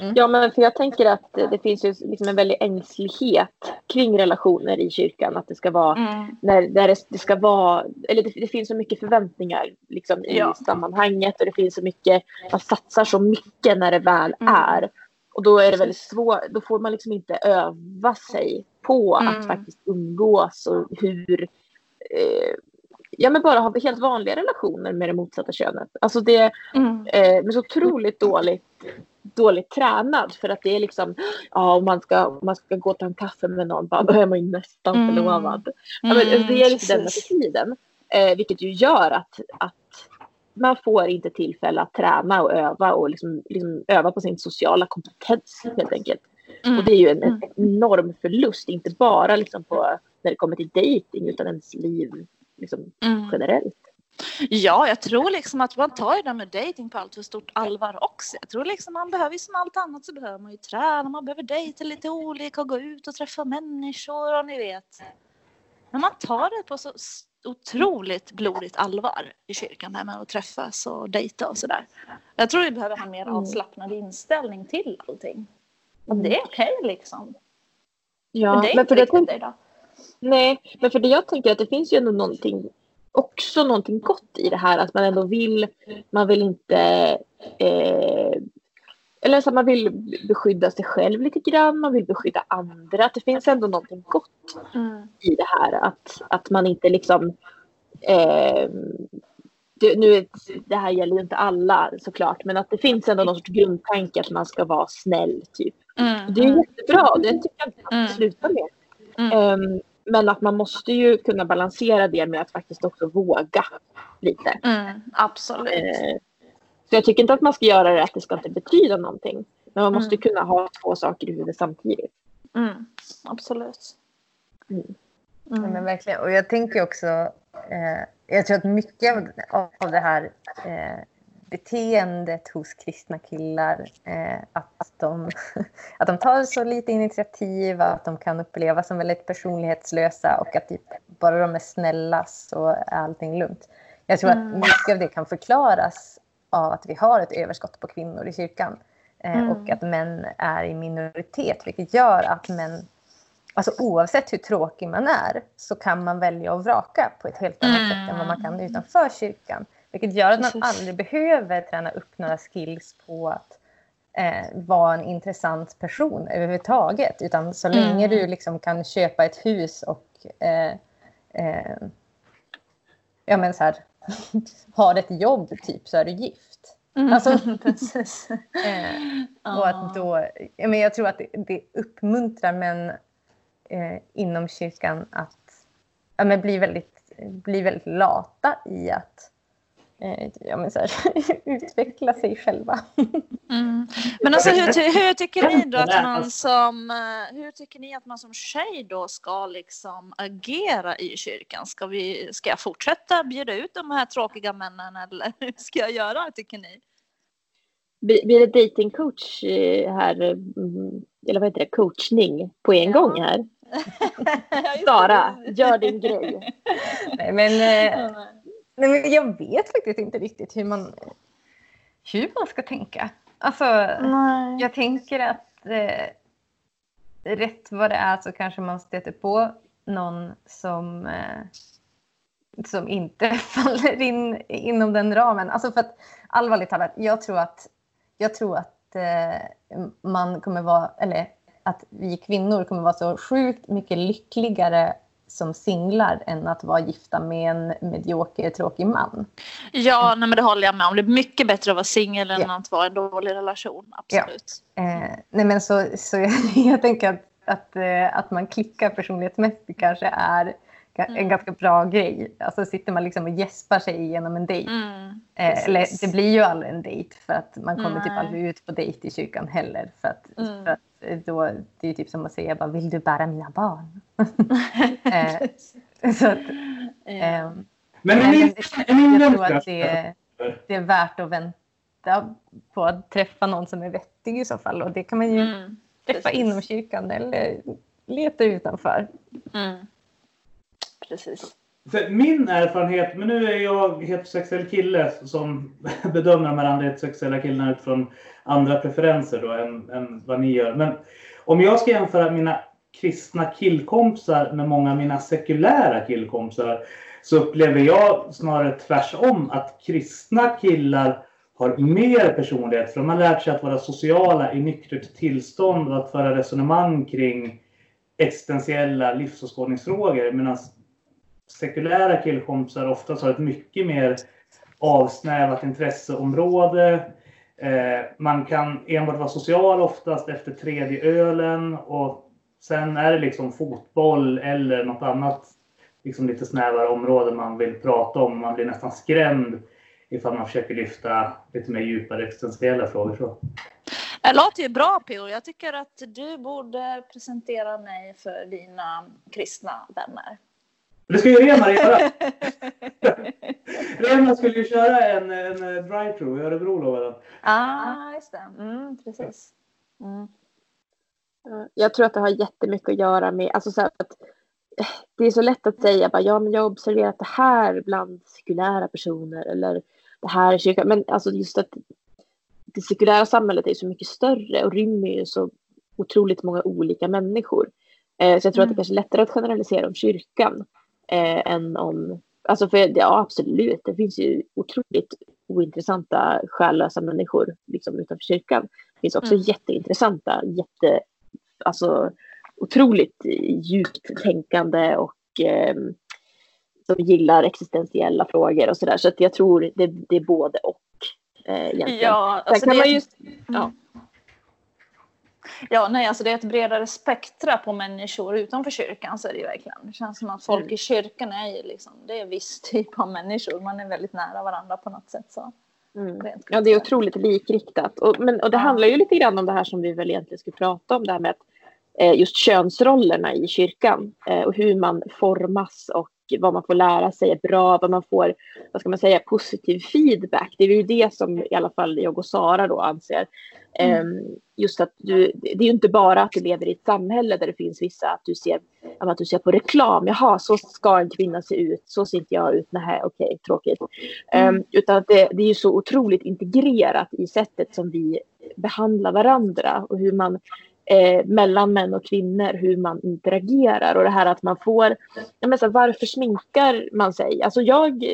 [SPEAKER 5] Mm.
[SPEAKER 6] Ja, men för jag tänker att det finns ju liksom en väldig ängslighet kring relationer i kyrkan. Att det ska vara,
[SPEAKER 2] Mm.
[SPEAKER 6] när, när det, det ska vara, eller det, det finns så mycket förväntningar liksom, i
[SPEAKER 2] Ja.
[SPEAKER 6] sammanhanget och det finns så mycket, man satsar så mycket när det väl
[SPEAKER 2] Mm.
[SPEAKER 6] är. Och då är det väldigt svårt, då får man liksom inte öva sig på
[SPEAKER 2] Mm.
[SPEAKER 6] att faktiskt umgås och hur, eh, ja men bara ha helt vanliga relationer med det motsatta könet. Alltså det,
[SPEAKER 2] Mm.
[SPEAKER 6] eh, men så otroligt dåligt, dåligt tränad för att det är liksom, ja om man ska, om man ska gå och ta en kaffe med någon, bara, då är man ju nästan
[SPEAKER 2] Mm.
[SPEAKER 6] förlovad. Ja, men alltså, det är lite den attityden. Eh, vilket ju gör att, att man får inte tillfälle att träna och öva och liksom, liksom öva på sin sociala kompetens helt enkelt.
[SPEAKER 2] Mm.
[SPEAKER 6] Och det är ju en,
[SPEAKER 2] Mm.
[SPEAKER 6] en enorm förlust, inte bara liksom på, när det kommer till dating utan ens liv liksom,
[SPEAKER 2] Mm.
[SPEAKER 6] generellt.
[SPEAKER 2] Ja, jag tror liksom att man tar ju det med dating på allt för stort allvar också. Jag tror liksom man behöver som allt annat så behöver man ju träna, man behöver dejta lite olika och gå ut och träffa människor och ni vet. Men man tar det på så otroligt blodigt allvar i kyrkan det här med att träffas och dejta och sådär. Jag tror vi behöver ha en mer
[SPEAKER 6] Mm.
[SPEAKER 2] avslappnad inställning till allting. Att det är okej liksom.
[SPEAKER 6] Ja,
[SPEAKER 2] men det är
[SPEAKER 6] men
[SPEAKER 2] inte
[SPEAKER 6] för
[SPEAKER 2] riktigt det idag.
[SPEAKER 6] Nej, men för det jag tänker att det finns ju ändå någonting, också någonting gott i det här att man ändå vill, man vill inte, eh, eller så att man vill beskydda sig själv lite grann, man vill beskydda andra, att det finns ändå någonting gott
[SPEAKER 2] Mm.
[SPEAKER 6] i det här att, att man inte liksom, eh, det, nu är, det här gäller ju inte alla såklart, men att det finns ändå någon sorts grundtanke att man ska vara snäll typ.
[SPEAKER 2] Mm.
[SPEAKER 6] Det är jättebra, det tycker jag inte man
[SPEAKER 2] Mm.
[SPEAKER 6] sluta med.
[SPEAKER 2] Mm.
[SPEAKER 6] Ehm, men att man måste ju kunna balansera det med att faktiskt också våga lite.
[SPEAKER 2] Mm. Absolut.
[SPEAKER 6] Eh, så jag tycker inte att man ska göra det att det ska inte betyda någonting. Men man måste
[SPEAKER 2] Mm.
[SPEAKER 6] kunna ha två saker i huvudet samtidigt.
[SPEAKER 2] Mm. Absolut.
[SPEAKER 6] Mm.
[SPEAKER 5] Ja, men verkligen. Och jag tänker också, eh, jag tror att mycket av, av det här eh, beteendet hos kristna killar, eh, att, de, att de tar så lite initiativ, att de kan upplevas som väldigt personlighetslösa och att typ, bara de är snälla så är allting lugnt. Jag tror
[SPEAKER 2] Mm.
[SPEAKER 5] att mycket av det kan förklaras av att vi har ett överskott på kvinnor i kyrkan. Eh,
[SPEAKER 2] Mm.
[SPEAKER 5] Och att män är i minoritet, vilket gör att män Alltså oavsett hur tråkig man är så kan man välja att vraka på ett helt annat
[SPEAKER 2] Mm.
[SPEAKER 5] sätt än vad man kan utanför kyrkan. Vilket gör att man aldrig behöver träna upp några skills på att eh, vara en intressant person överhuvudtaget. Utan så
[SPEAKER 2] Mm.
[SPEAKER 5] länge du liksom kan köpa ett hus och eh, eh, ja, men så här, har ett jobb typ så är du gift. Alltså,
[SPEAKER 2] precis.
[SPEAKER 5] Eh, och att då, ja, men jag tror att det, det uppmuntrar män eh, inom kyrkan att ja, men bli, väldigt, bli väldigt lata i att ja, men så här, utveckla sig själva.
[SPEAKER 2] Mm. Men alltså hur, hur tycker ni då att man
[SPEAKER 1] alltså.
[SPEAKER 2] som eh, hur tycker ni att man som tjej då ska liksom agera i kyrkan? Ska, vi, ska jag fortsätta bjuda ut de här tråkiga männen eller hur ska jag göra tycker ni?
[SPEAKER 6] Blir det datingcoach eh, här, mm, eller vad heter det, coachning på en
[SPEAKER 2] Ja.
[SPEAKER 6] gång här? Sara, gör din grej.
[SPEAKER 5] Nej, men, eh, nej, men jag vet faktiskt inte riktigt hur man, hur man ska tänka. Alltså,
[SPEAKER 2] Nej.
[SPEAKER 5] Jag tänker att eh, rätt vad det är så kanske man stöter på någon som, eh, som inte faller in inom den ramen. Alltså för att allvarligt talat, jag tror att, jag tror att eh, man kommer vara, eller att vi kvinnor kommer vara så sjukt mycket lyckligare som singlar än att vara gifta med en medioker tråkig man.
[SPEAKER 2] Ja, nej, men det håller jag med om. Det är mycket bättre att vara singel än
[SPEAKER 5] Ja.
[SPEAKER 2] att vara i en dålig relation. Absolut.
[SPEAKER 5] Eh, nej men så, så jag, jag tänker att, att, eh, att man klickar personlighetsmässigt kanske är ga-
[SPEAKER 2] Mm.
[SPEAKER 5] en ganska bra grej. Alltså sitter man liksom och gäspar sig igenom en dejt.
[SPEAKER 2] Mm,
[SPEAKER 5] Eh, eller det blir ju aldrig en dejt för att man kommer typ
[SPEAKER 2] Nej.
[SPEAKER 5] aldrig ut på dejt i kyrkan heller. För att,
[SPEAKER 2] Mm.
[SPEAKER 5] för att då, det är typ som att säga bara, vill du bära mina barn? Eh, så att, ehm,
[SPEAKER 1] Men
[SPEAKER 5] men
[SPEAKER 1] i min
[SPEAKER 5] jag tror att det, det är värt att vänta på att träffa någon som är vettig i så fall. Och det kan man ju
[SPEAKER 2] Mm,
[SPEAKER 5] träffa
[SPEAKER 2] precis.
[SPEAKER 5] inom kyrkan eller leta utanför.
[SPEAKER 2] Mm. Precis.
[SPEAKER 1] För min erfarenhet, men nu är jag heterosexuell kille som bedömer de här andra heterosexuella killarna utifrån andra preferenser då än, än vad ni gör. Men om jag ska jämföra mina kristna killkompisar med många av mina sekulära killkompisar så upplever jag snarare tvärsom att kristna killar har mer personlighet för de har lärt sig att vara sociala i nyktert tillstånd och att föra resonemang kring existentiella livsåskådningsfrågor medan sekulära killkompisar oftast har ett mycket mer avsnävat intresseområde. Eh, man kan enbart vara social oftast efter tredje ölen och sen är det liksom fotboll eller något annat liksom lite snävare område man vill prata om. Man blir nästan skrämd ifall man försöker lyfta lite mer djupare existentiella frågor. Så.
[SPEAKER 2] Det låter ju bra P.O. Jag tycker att du borde presentera mig för dina kristna vänner.
[SPEAKER 1] Det ska ju Remar göra. Remar skulle ju köra en, en drive-thru i Örebro lovade han.
[SPEAKER 2] ah, just det. Mm, precis. Mm.
[SPEAKER 6] Ja, Jag tror att det har jättemycket att göra med, alltså så att eh, det är så lätt att säga bara, ja men jag har observerat det här bland sekulära personer eller det här i kyrkan. Men alltså just att det sekulära samhället är så mycket större och rymmer ju så otroligt många olika människor. Eh, så jag tror att det
[SPEAKER 2] Mm.
[SPEAKER 6] kanske är lättare att generalisera om kyrkan eh, än om, alltså för ja absolut, det finns ju otroligt ointressanta själlösa människor liksom utanför kyrkan. Det finns också
[SPEAKER 2] Mm.
[SPEAKER 6] jätteintressanta, jätte, alltså otroligt djupt tänkande och eh, som gillar existentiella frågor och sådär. Så att jag tror det, det är både och. Eh, egentligen.
[SPEAKER 2] Ja,
[SPEAKER 6] Sen
[SPEAKER 2] alltså
[SPEAKER 6] kan
[SPEAKER 2] det,
[SPEAKER 6] man just, ja.
[SPEAKER 2] Ja, nej, alltså det är ett bredare spektra på människor utanför kyrkan så är det ju verkligen. Det känns som att folk
[SPEAKER 6] Mm.
[SPEAKER 2] i kyrkan är ju liksom, det är en viss typ av människor. Man är väldigt nära varandra på något sätt. Så.
[SPEAKER 6] Mm. Ja, det är otroligt likriktat. Och, men, och det handlar ju lite grann om det här som vi väl egentligen skulle prata om, det här med att, eh, just könsrollerna i kyrkan eh, och hur man formas och vad man får lära sig är bra, vad man får, vad ska man säga, positiv feedback. Det är ju det som i alla fall jag och Sara då anser.
[SPEAKER 2] Mm.
[SPEAKER 6] Eh, just att du, det är ju inte bara att du lever i ett samhälle där det finns vissa, att du ser, att du ser på reklam, jaha, så ska en kvinna se ut, så ser inte jag ut, nej, okej, tråkigt.
[SPEAKER 2] Mm.
[SPEAKER 6] Um, utan att det, det är ju så otroligt integrerat i sättet som vi behandlar varandra och hur man eh, mellan män och kvinnor, hur man interagerar och det här att man får, jag menar, så varför sminkar man sig? Alltså jag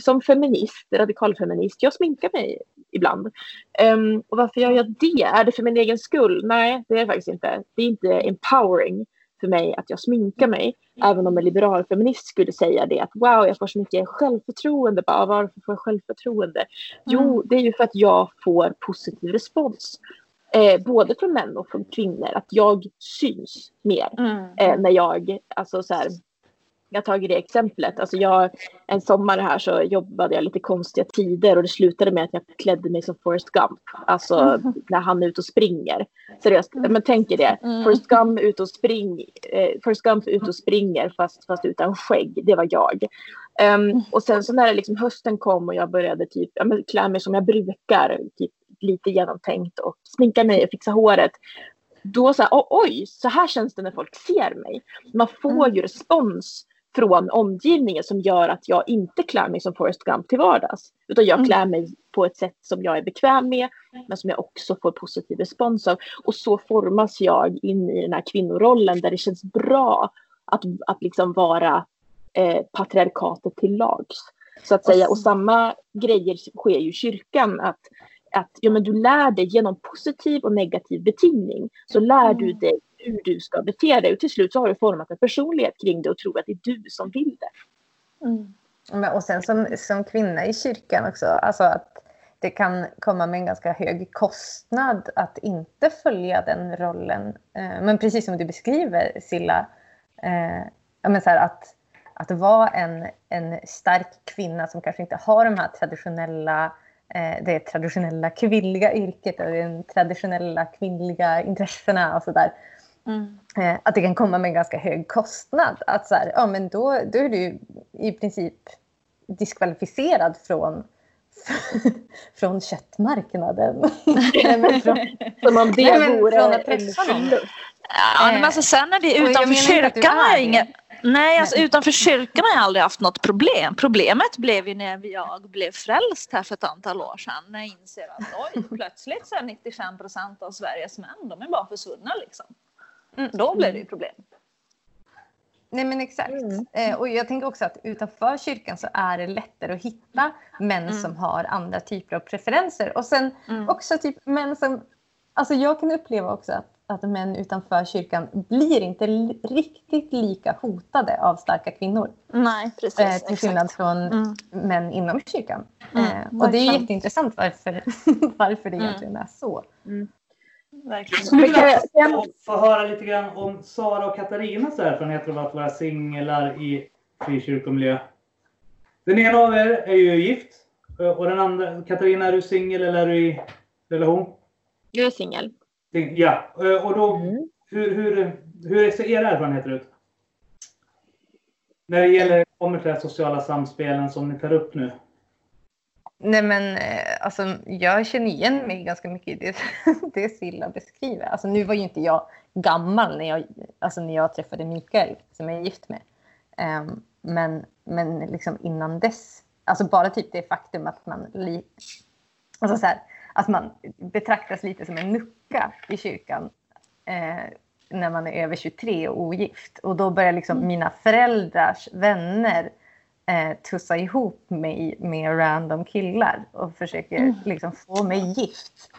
[SPEAKER 6] som feminist, radikalfeminist, jag sminkar mig ibland. Ehm, och varför gör jag det? Är det för min egen skull? Nej, det är det faktiskt inte. Det är inte empowering för mig att jag sminkar mig. Även om en liberal feminist skulle säga det att wow, jag får så mycket självförtroende. Bara, varför får jag självförtroende? Jo, det är ju för att jag får positiv respons. Eh, både från män och från kvinnor. Att jag syns mer
[SPEAKER 2] Mm.
[SPEAKER 6] eh, när jag, alltså så här, jag tagit det exemplet. Alltså jag, en sommar här så jobbade jag lite konstiga tider och det slutade med att jag klädde mig som Forrest Gump. Alltså när han är ute och springer. Seriöst, men tänk er det.
[SPEAKER 2] Mm.
[SPEAKER 6] Forrest Gump ute och spring, eh, Forrest Gump ute och springer fast, fast utan skägg. Det var jag. Ehm, och sen så när liksom hösten kom och jag började typ, ja, men klä mig som jag brukar, typ lite genomtänkt och sminka mig och fixa håret. Då så här, "Åh, oj, så här känns det när folk ser mig. Man får
[SPEAKER 2] Mm.
[SPEAKER 6] ju respons från omgivningen som gör att jag inte klär mig som Forrest Gump till vardags. Utan jag
[SPEAKER 2] Mm.
[SPEAKER 6] klär mig på ett sätt som jag är bekväm med men som jag också får positiv respons av. Och så formas jag in i den här kvinnorollen där det känns bra att, att liksom vara eh, patriarkatet till lags. Så att säga. Och samma grejer sker ju i kyrkan. Att, att ja, men du lär dig genom positiv och negativ betingning. Så lär du
[SPEAKER 2] Mm.
[SPEAKER 6] dig hur du ska bete dig. Och till slut så har du format en personlighet kring det och tror att det är du som vill det.
[SPEAKER 2] Mm.
[SPEAKER 5] Men, och sen som, som kvinna i kyrkan också, alltså att det kan komma med en ganska hög kostnad att inte följa den rollen. Eh, men precis som du beskriver Silla, eh, men så här, att, att vara en, en stark kvinna som kanske inte har de här traditionella eh, det traditionella kvinnliga yrket och de traditionella kvinnliga intressena och sådär.
[SPEAKER 2] Mm.
[SPEAKER 5] Eh, att det kan komma med en ganska hög kostnad. Att så här, ja, men då, då är du i princip diskvalificerad från, från köttmarknaden. Nej, men från,
[SPEAKER 6] Som om det
[SPEAKER 5] Nej,
[SPEAKER 6] vore
[SPEAKER 5] från att träffa någon.
[SPEAKER 2] Ja, men alltså sen är det
[SPEAKER 5] jag
[SPEAKER 2] utanför kyrkan har
[SPEAKER 5] är
[SPEAKER 2] jag inget... Nej, alltså
[SPEAKER 5] Nej.
[SPEAKER 2] utanför kyrkan har jag aldrig haft något problem. Problemet blev ju när jag blev frälst här för ett antal år sedan. När jag inser att oj, plötsligt så är 95 procent av Sveriges män, de är bara försvunna liksom.
[SPEAKER 5] Mm.
[SPEAKER 2] Då blev det ju problem.
[SPEAKER 5] Nej men exakt.
[SPEAKER 6] Mm.
[SPEAKER 5] Eh, och jag tänker också att utanför kyrkan så är det lättare att hitta män
[SPEAKER 2] Mm.
[SPEAKER 5] som har andra typer av preferenser. Och sen
[SPEAKER 2] Mm.
[SPEAKER 5] också typ män som... Alltså jag kan uppleva också att, att män utanför kyrkan blir inte riktigt lika hotade av starka kvinnor.
[SPEAKER 2] Nej, precis.
[SPEAKER 5] Eh, till skillnad från
[SPEAKER 2] Mm.
[SPEAKER 5] män inom kyrkan.
[SPEAKER 2] Mm,
[SPEAKER 5] Eh, och det är jätteintressant varför, varför det
[SPEAKER 2] Mm.
[SPEAKER 5] egentligen är så.
[SPEAKER 2] Verkligen.
[SPEAKER 1] skulle
[SPEAKER 6] Men kan
[SPEAKER 1] vilja
[SPEAKER 6] jag-
[SPEAKER 1] få, höra lite grann om Sara och Katarinas erfarenheter av att vara singlar i frikyrkomiljö. Den ena av er är ju gift. Och den andra, Katarina, är du singel eller är du i relation?
[SPEAKER 6] Jag är singel.
[SPEAKER 1] Sing- Ja, och då,
[SPEAKER 6] Mm.
[SPEAKER 1] hur, hur, hur ser era erfarenheter ut? När det gäller, kommer till det här sociala samspelen som ni tar upp nu.
[SPEAKER 5] Nej men eh, alltså, jag känner igen mig ganska mycket i det, det Silla beskriver. Alltså, nu var ju inte jag gammal när jag, alltså, när jag träffade Mikael som jag är gift med. Ehm, men men liksom innan dess, alltså bara typ det faktum att man, li, alltså, så här, att man betraktas lite som en nucka i kyrkan eh, när man är över 23 och ogift. Och då börjar liksom mina föräldrars vänner eh, tussa ihop mig med random killar och försöker liksom få mig gift.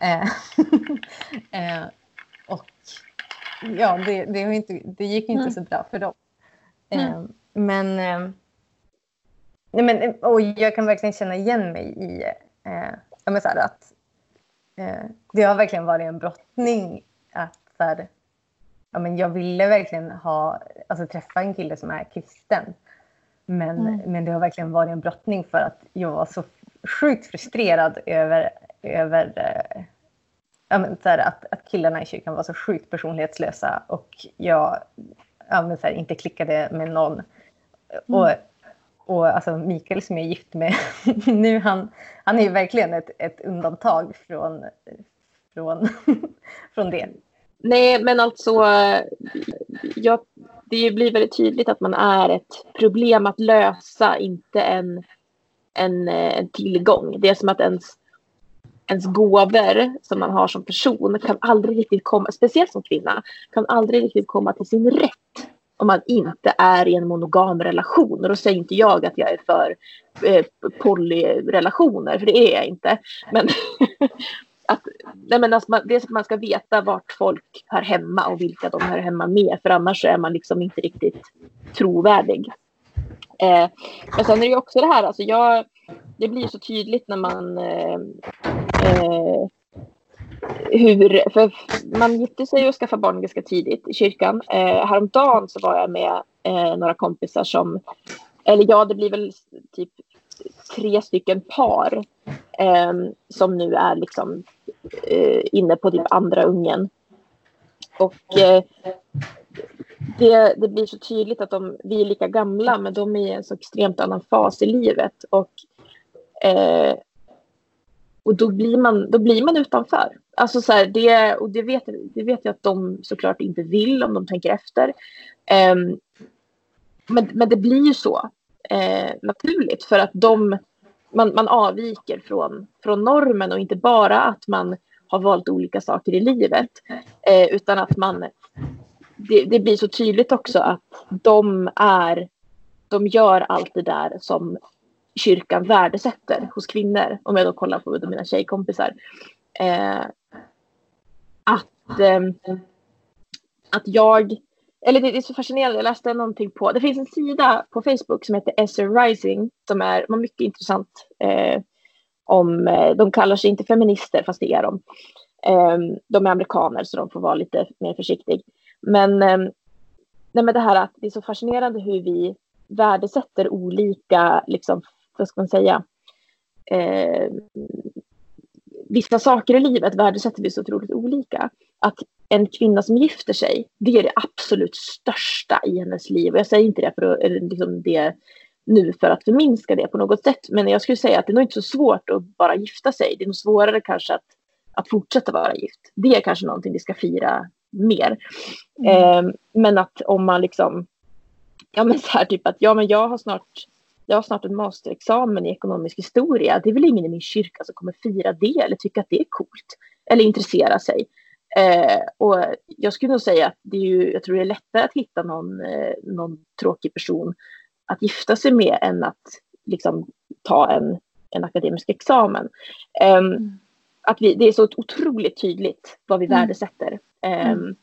[SPEAKER 5] Eh, eh, och ja, det, det, inte, det gick inte
[SPEAKER 2] Mm.
[SPEAKER 5] så bra för dem. Eh, men, eh, nej, men och jag kan verkligen känna igen mig i eh, men så att eh, det har verkligen varit en brottning att så här, ja, men jag ville verkligen ha, alltså, träffa en kille som är kristen. Men,
[SPEAKER 2] Mm.
[SPEAKER 5] men det har verkligen varit en brottning för att jag var så sjukt frustrerad över, över eh, ja, men, så här, att, att killarna i kyrkan var så sjukt personlighetslösa och jag ja, men, så här, inte klickade med någon. Och, och alltså, Mikael som jag är gift med nu, han, han är ju verkligen ett, ett undantag från, från, från det.
[SPEAKER 6] Nej, men alltså, jag, det blir väldigt tydligt att man är ett problem att lösa, inte en, en, eh, en tillgång. Det är som att ens, ens gåvor som man har som person kan aldrig riktigt komma, speciellt som kvinna, kan aldrig riktigt komma till sin rätt om man inte är i en monogam relation. Och då säger inte jag att jag är för eh, polyrelationer, för det är jag inte. Men att, nej men alltså man, dels att man ska veta vart folk hör hemma och vilka de hör hemma med. För annars är man liksom inte riktigt trovärdig. Eh, men sen är det ju också det här, alltså jag, det blir så tydligt när man eh, eh, hur, för man gifte sig och skaffade barn ganska tidigt i kyrkan. Eh, häromdagen så var jag med eh, några kompisar som, eller ja det blir väl typ tre stycken par eh, som nu är liksom eh, inne på typ andra ungen. Och eh, det, det blir så tydligt att de, vi är lika gamla men de är i en så extremt annan fas i livet. Och, eh, och då, blir man, då blir man utanför. Alltså så här, det, och det vet, det vet jag att de såklart inte vill om de tänker efter. Eh, men, men det blir ju så eh, naturligt. För att de, man, man avviker från, från normen och inte bara att man har valt olika saker i livet eh, utan att man det, det blir så tydligt också att de är de gör allt det där som kyrkan värdesätter hos kvinnor. Om jag då kollar på mina tjejkompisar. Eh, att eh, att jag eller det är så fascinerande, jag läste någonting på, det finns en sida på Facebook som heter Esser Rising som är mycket intressant eh, om, eh, de kallar sig inte feminister fast det är de. Eh, de är amerikaner så de får vara lite mer försiktig. Men eh, nej men det här att det är så fascinerande hur vi värdesätter olika, liksom, vad ska man säga, eh, vissa saker i livet värdesätter vi så otroligt olika. Att en kvinna som gifter sig, det är det absolut största i hennes liv. Och jag säger inte det för liksom det nu för att förminska det på något sätt. Men jag skulle säga att det är nog inte så svårt att bara gifta sig. Det är nog svårare kanske att, att fortsätta vara gift. Det är kanske någonting vi ska fira mer.
[SPEAKER 2] Mm.
[SPEAKER 6] Eh, men att om man liksom, ja men så här typ att ja men jag har snart jag har snart en masterexamen i ekonomisk historia. Det är väl ingen i min kyrka som kommer fira det eller tycka att det är coolt. Eller intressera sig. Eh, och jag skulle nog säga att det är ju, jag tror det är lättare att hitta någon, eh, någon tråkig person att gifta sig med än att liksom ta en, en akademisk examen. Ehm, Att vi, det är så otroligt tydligt vad vi
[SPEAKER 2] Mm.
[SPEAKER 6] värdesätter. Ehm,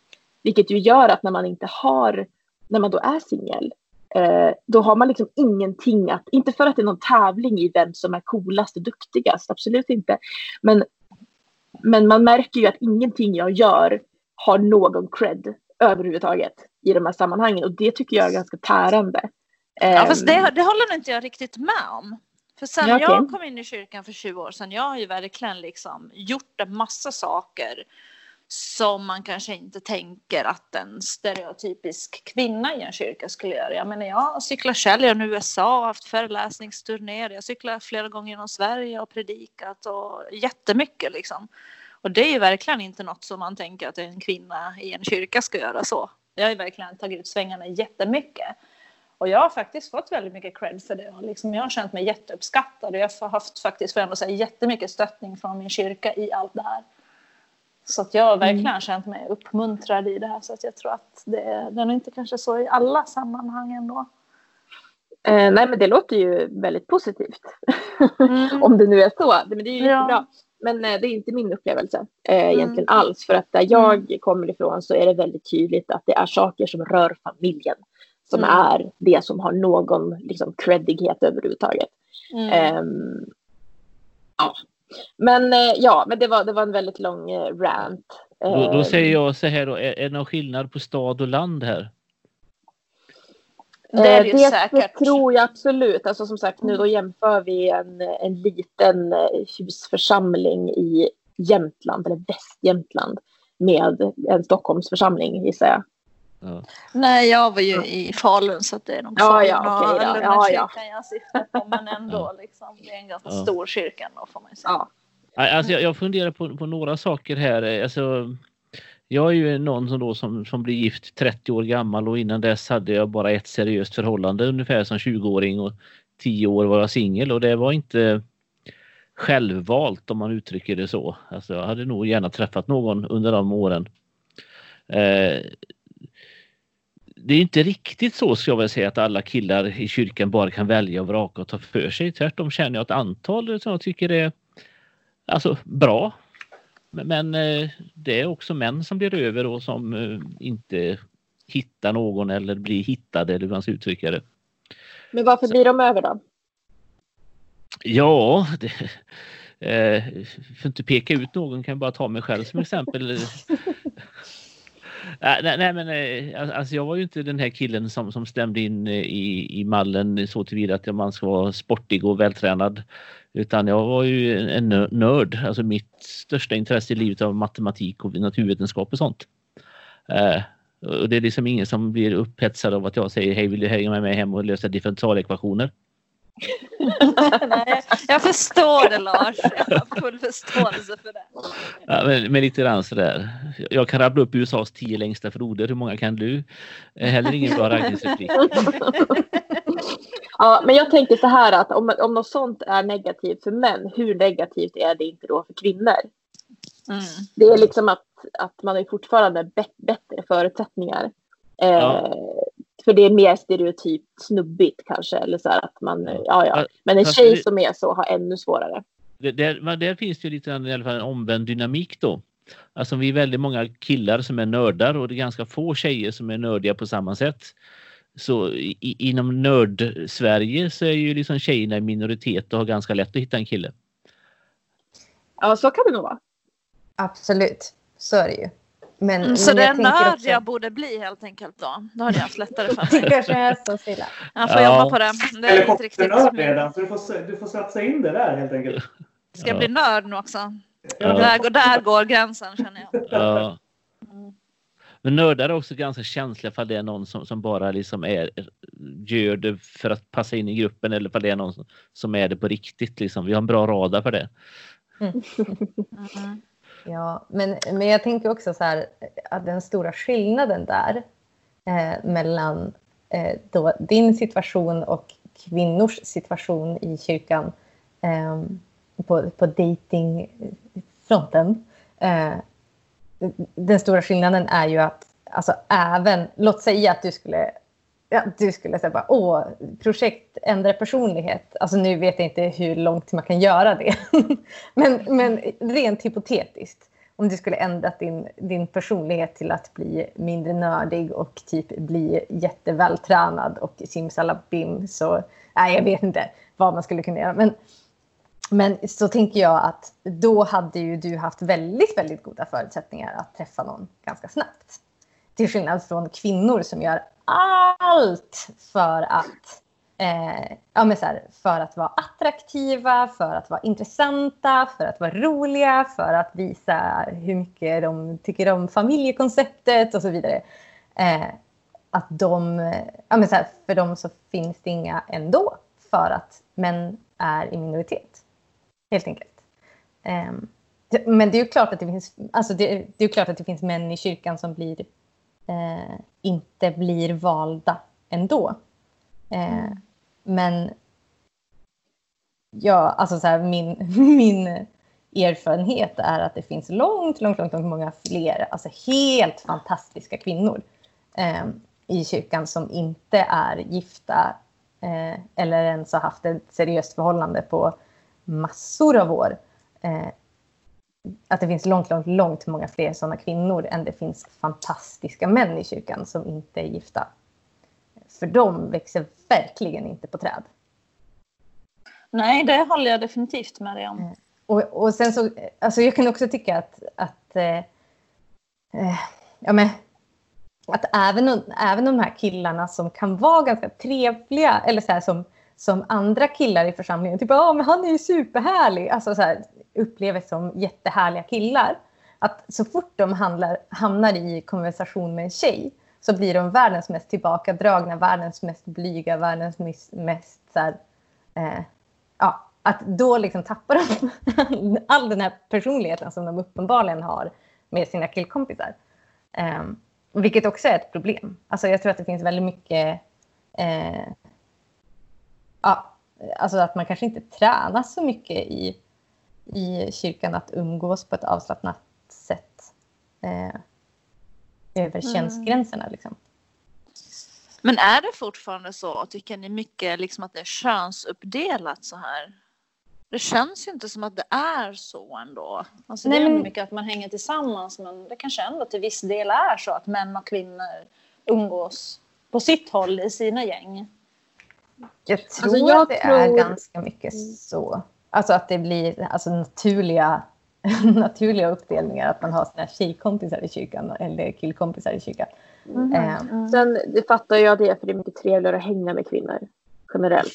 [SPEAKER 6] Vilket ju gör att när man inte har, när man då är singel, eh, då har man liksom ingenting att, inte för att det är någon tävling i vem som är coolast och duktigast, absolut inte. Men, men man märker ju att ingenting jag gör har någon cred överhuvudtaget i de här sammanhangen och det tycker jag är ganska tärande.
[SPEAKER 2] Ja, fast
[SPEAKER 6] Ehm,
[SPEAKER 2] det, det håller inte jag riktigt med om. För sen
[SPEAKER 6] Ja, okej.
[SPEAKER 2] jag kom in i kyrkan för 20 år sedan, jag har ju verkligen liksom gjort en massa saker som man kanske inte tänker att en stereotypisk kvinna i en kyrka skulle göra. Jag menar, jag cyklar själv genom USA och haft föreläsningsturnéer. Jag cyklar flera gånger genom Sverige och predikat och jättemycket liksom. Och det är ju verkligen inte något som man tänker att en kvinna i en kyrka ska göra så. Jag har ju verkligen tagit ut svängarna jättemycket. Och jag har faktiskt fått väldigt mycket cred för det. Och liksom jag har känt mig jätteuppskattad och jag har haft faktiskt, får jag ändå säga, jättemycket stöttning från min kyrka i allt det här. Så att jag har verkligen känt mig uppmuntrad i det här. Så att jag tror att det, det är inte kanske så i alla sammanhang ändå.
[SPEAKER 6] Eh, nej, men det låter ju väldigt positivt.
[SPEAKER 2] Mm.
[SPEAKER 6] Om det nu är så. Men det är ju
[SPEAKER 2] Ja.
[SPEAKER 6] jättebra. Men eh, det är inte min upplevelse eh, egentligen alls. För att där jag kommer ifrån så är det väldigt tydligt att det är saker som rör familjen. Som
[SPEAKER 2] Mm.
[SPEAKER 6] är det som har någon liksom, creddighet överhuvudtaget.
[SPEAKER 2] Mm.
[SPEAKER 6] Ehm, ja. Men eh, ja, men det var, det var en väldigt lång eh, rant.
[SPEAKER 4] Då, då
[SPEAKER 6] Ehm,
[SPEAKER 4] säger jag så här då, är, är det någon skillnad på stad och land här?
[SPEAKER 2] Det är det ju
[SPEAKER 6] Eh, det,
[SPEAKER 2] säkert.
[SPEAKER 6] Tror jag absolut. Alltså som sagt, nu då jämför vi en, en liten eh, husförsamling i Jämtland, eller Västjämtland, med en Stockholmsförsamling gissar jag.
[SPEAKER 4] Ja.
[SPEAKER 2] Nej, jag var ju i Falun så att det är nog
[SPEAKER 6] Ja,
[SPEAKER 2] Falun
[SPEAKER 6] ja, okej då.
[SPEAKER 2] eller den
[SPEAKER 6] Ja, ja.
[SPEAKER 2] kyrkan jag syftar på. Men ändå, liksom, det är en ganska
[SPEAKER 4] Ja.
[SPEAKER 2] stor kyrka ändå får man säga.
[SPEAKER 6] Ja.
[SPEAKER 4] Alltså jag, jag funderar på, på några saker här. Alltså, jag är ju någon som, då, som, som blir gift 30 år gammal och innan dess hade jag bara ett seriöst förhållande ungefär som 20-åring och 10 år var jag singel och det var inte självvalt om man uttrycker det så. Alltså, jag hade nog gärna träffat någon under de åren. Eh, det är inte riktigt så ska jag väl säga att alla killar i kyrkan bara kan välja och vraka och ta för sig. Tvärtom känner jag ett antal som jag tycker är alltså bra. Men, eh, det är också män som blir över och som eh, inte hittar någon eller blir hittade eller hur man ska uttrycka det.
[SPEAKER 6] Men varför blir de över då?
[SPEAKER 4] Ja, det, eh, för att inte peka ut någon kan jag bara ta mig själv som exempel. Äh, nej, nej, men eh, alltså jag var ju inte den här killen som, som stämde in eh, i, i mallen så tillvida att man ska vara sportig och vältränad. Utan jag var ju en, nörd. Alltså mitt största intresse i livet var matematik och naturvetenskap och sånt. Äh, och det är liksom ingen som blir upphetsad av att jag säger hej vill du hänga med mig hem och lösa differentialekvationer?
[SPEAKER 2] Nej, jag förstår det Lars. Jag har full förståelse för det.
[SPEAKER 4] Ja, men, men lite grann sådär. Jag kan rabbla upp USAs tio längsta floder. Hur många kan du? Eh, Heller ingen bra raggningsreplik.
[SPEAKER 6] Ja, men jag tänker så här att om, om något sånt är negativt för män, hur negativt är det inte då för kvinnor?
[SPEAKER 2] Mm.
[SPEAKER 6] Det är liksom att, att man ju fortfarande bättre förutsättningar. Eh,
[SPEAKER 4] Ja.
[SPEAKER 6] För det är mer stereotypt snubbigt kanske. Eller så här att man,
[SPEAKER 4] Ja.
[SPEAKER 6] ja, ja. Men en
[SPEAKER 4] Fast
[SPEAKER 6] tjej
[SPEAKER 4] det-
[SPEAKER 6] som är så har ännu svårare.
[SPEAKER 4] Det- Där, där finns det ju lite grann i alla fall en omvänd dynamik då. Alltså vi är väldigt många killar som är nördar och det är ganska få tjejer som är nördiga på samma sätt. Så i, inom nörd-Sverige så är ju liksom tjejerna i minoritet och har ganska lätt att hitta en kille.
[SPEAKER 6] Ja, så kan det nog vara.
[SPEAKER 5] Absolut, så är det ju. Men,
[SPEAKER 2] Mm, så
[SPEAKER 5] men
[SPEAKER 2] det är nörd
[SPEAKER 5] också-
[SPEAKER 2] jag borde bli helt enkelt då. Då hade jag haft lättare för
[SPEAKER 5] Det
[SPEAKER 2] mig.
[SPEAKER 5] kanske är så Silla.
[SPEAKER 2] Jag får
[SPEAKER 4] Ja.
[SPEAKER 2] jobba på det. Det är inte riktigt.
[SPEAKER 1] Redan, så du får, du får satsa in det där helt enkelt.
[SPEAKER 2] Ska jag bli nörd nu också?
[SPEAKER 4] Ja.
[SPEAKER 2] Där, går, där går gränsen känner jag.
[SPEAKER 4] Ja.
[SPEAKER 2] Mm.
[SPEAKER 4] Men nördar är också ganska känsliga för det är någon som, som bara liksom är, gör det för att passa in i gruppen eller för det är någon som, som är det på riktigt. Liksom. Vi har en bra radar för det.
[SPEAKER 2] Mm.
[SPEAKER 5] Ja, men, men jag tänker också så här att den stora skillnaden där eh, mellan eh, då din situation och kvinnors situation i kyrkan eh, på, på datingfronten. Eh, den stora skillnaden är ju att alltså även, låt säga att du skulle Ja, du skulle säga bara, åh, projekt ändra personlighet. Alltså nu vet jag inte hur långt man kan göra det. men, men rent hypotetiskt. Om du skulle ändra din, din personlighet till att bli mindre nördig och typ bli jättevältränad och simsalabim så, nej jag vet inte vad man skulle kunna göra. Men, men så tänker jag att då hade ju du haft väldigt, väldigt goda förutsättningar att träffa någon ganska snabbt. Till skillnad från kvinnor som gör allt för att, eh, ja, men så här, för att vara attraktiva, för att vara intressanta, för att vara roliga, för att visa hur mycket de tycker om familjekonceptet och så vidare. Eh, att de, ja, men så här, för dem så finns det inga ändå för att män är i minoritet. Helt enkelt. Eh, men det är ju klart att det finns, alltså det, det är klart att det finns män i kyrkan som blir eh, inte blir valda ändå. Eh, Men ja, alltså så här, min, min erfarenhet är att det finns långt, långt, långt, långt många fler, alltså helt fantastiska kvinnor eh, i kyrkan som inte är gifta eh, eller ens har haft ett seriöst förhållande på massor av år. Eh, att det finns långt, långt, långt många fler sådana kvinnor än det finns fantastiska män i kyrkan som inte är gifta. För de växer verkligen inte på träd.
[SPEAKER 2] Nej, det håller jag definitivt med dig om.
[SPEAKER 5] Och, och sen så, alltså jag kan också tycka att, att, eh, eh, ja men, att även, även de här killarna som kan vara ganska trevliga, eller så här som, som andra killar i församlingen, typ ja men han är ju superhärlig, alltså så här, upplevs som jättehärliga killar. Att så fort de handlar, hamnar i konversation med en tjej så blir de världens mest tillbakadragna, världens mest blyga, världens mest, mest så här, eh, ja, att då liksom tappar de all den här personligheten som de uppenbarligen har med sina killkompisar. Eh, vilket också är ett problem. Alltså jag tror att det finns väldigt mycket... Eh, ja, alltså att man kanske inte tränar så mycket i, i kyrkan att umgås på ett avslappnat sätt eh, över
[SPEAKER 2] Mm.
[SPEAKER 5] könsgränserna. Liksom.
[SPEAKER 2] Men är det fortfarande så? Tycker ni mycket liksom att det är könsuppdelat så här? Det känns ju inte som att det är så ändå. Alltså
[SPEAKER 5] Nej,
[SPEAKER 2] det är
[SPEAKER 5] men-
[SPEAKER 2] mycket att man hänger tillsammans men det kanske ändå till viss del är så att män och kvinnor umgås på sitt håll i sina gäng.
[SPEAKER 5] Jag tror
[SPEAKER 6] Alltså, jag
[SPEAKER 5] att det är
[SPEAKER 6] tror-
[SPEAKER 5] ganska mycket så. Alltså att det blir alltså, naturliga, naturliga uppdelningar. Att man har sina tjejkompisar i kyrkan eller killkompisar i kyrkan.
[SPEAKER 6] Mm.
[SPEAKER 5] Eh,
[SPEAKER 6] Sen det fattar jag det för det är mycket trevligare att hänga med kvinnor generellt.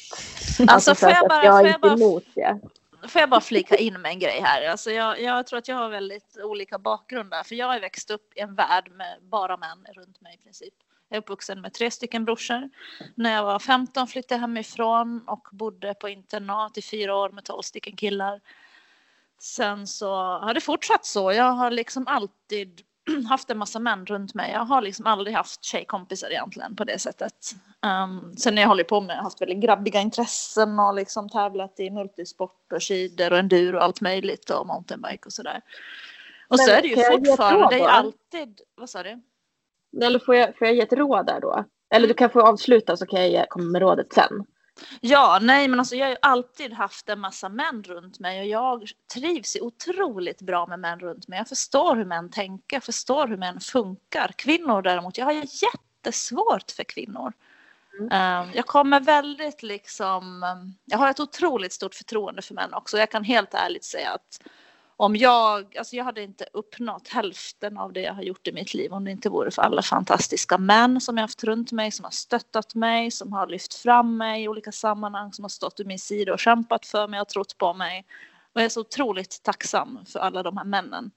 [SPEAKER 2] Alltså
[SPEAKER 6] så
[SPEAKER 2] får
[SPEAKER 6] att-
[SPEAKER 2] jag bara,
[SPEAKER 6] jag
[SPEAKER 2] får
[SPEAKER 6] är
[SPEAKER 2] jag
[SPEAKER 6] inte
[SPEAKER 2] bara
[SPEAKER 6] emot det.
[SPEAKER 2] Får jag bara flika in med en grej här? Alltså jag, jag tror att jag har väldigt olika bakgrunder. För jag har växt upp i en värld med bara män runt mig i princip. Jag är uppvuxen med tre stycken brorsor. När jag var 15 flyttade jag hemifrån och bodde på internat i fyra år med 12 stycken killar. Sen så har det fortsatt så. Jag har liksom alltid haft en massa män runt mig. Jag har liksom aldrig haft tjejkompisar egentligen på det sättet. Um, sen när jag håller på med, haft väldigt grabbiga intressen och liksom tävlat i multisport och skidor och enduro och allt möjligt och mountainbike och sådär. Och så
[SPEAKER 6] Men
[SPEAKER 2] är det ju fortfarande, det är alltid, vad sa du?
[SPEAKER 6] Eller får jag, får jag ge ett råd där då? Eller du kan få avsluta så kan jag komma med rådet sen.
[SPEAKER 2] Ja, nej men alltså jag har ju alltid haft en massa män runt mig och jag trivs otroligt bra med män runt mig. Jag förstår hur män tänker, jag förstår hur män funkar. Kvinnor däremot, jag har jättesvårt för kvinnor. Um, jag kommer väldigt liksom, um, jag har ett otroligt stort förtroende för män också. Jag kan helt ärligt säga att om jag, alltså jag hade inte uppnått hälften av det jag har gjort i mitt liv om det inte vore för alla fantastiska män som jag haft runt mig, som har stöttat mig, som har lyft fram mig i olika sammanhang, som har stått vid min sida och kämpat för mig och trott på mig. Och jag är så otroligt tacksam för alla de här männen.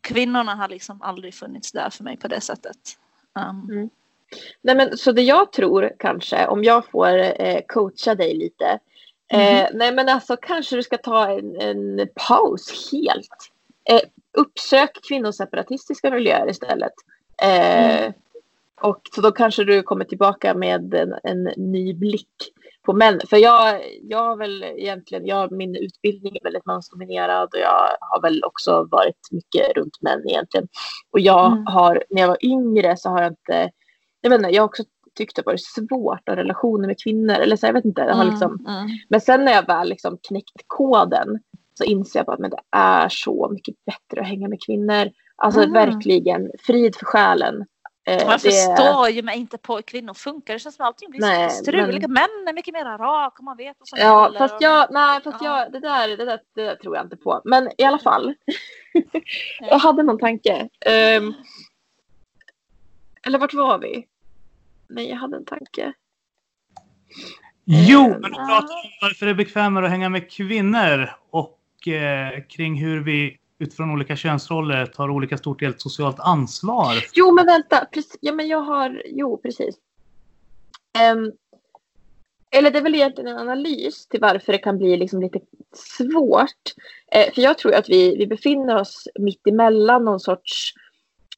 [SPEAKER 2] Kvinnorna har liksom aldrig funnits där för mig på det sättet. Um, mm.
[SPEAKER 6] Nej, men, så det jag tror kanske, om jag får eh, coacha dig lite. Eh, nej men alltså kanske du ska ta en, en paus helt. Eh, uppsök kvinnoseparatistiska miljöer istället. Eh, Och så då kanske du kommer tillbaka med en, en ny blick på män. För jag, jag har väl egentligen, jag, min utbildning är väldigt mansdominerad och jag har väl också varit mycket runt män egentligen. Och jag
[SPEAKER 2] Mm.
[SPEAKER 6] har, när jag var yngre så har jag inte, jag vet inte, jag har också tyckt det varit svårt att relationer med kvinnor. Eller så jag vet inte, jag har liksom,
[SPEAKER 2] mm,
[SPEAKER 6] men sen när jag väl liksom knäckt koden så inser jag bara att men det är så mycket bättre att hänga med kvinnor. Alltså
[SPEAKER 2] Mhm.
[SPEAKER 6] verkligen frid för själen. Eh,
[SPEAKER 2] Jag
[SPEAKER 6] det-
[SPEAKER 2] förstår ju mig inte på hur kvinnor funkar. Det känns som att allting blir
[SPEAKER 6] Nej,
[SPEAKER 2] så struligt. Män är mycket mer rak och man vet vad som
[SPEAKER 6] Ja,
[SPEAKER 2] gäller.
[SPEAKER 6] fast jag, nej, fast
[SPEAKER 2] Ja.
[SPEAKER 6] jag, det, där, det, där, det där tror jag inte på. Men i alla fall. jag hade någon tanke. Ehm, eller vart var vi? Nej, jag hade en tanke.
[SPEAKER 1] Jo,
[SPEAKER 6] Eh,
[SPEAKER 1] men du pratar om varför det är bekvämare att hänga med kvinnor och eh, kring hur vi utifrån olika könsroller tar olika stort del socialt ansvar.
[SPEAKER 6] Jo, men vänta. Precis, ja, men jag har... Jo, precis. Ehm, eller det är väl egentligen en analys till varför det kan bli liksom lite svårt. Eh, för jag tror att vi, vi befinner oss mitt emellan någon sorts...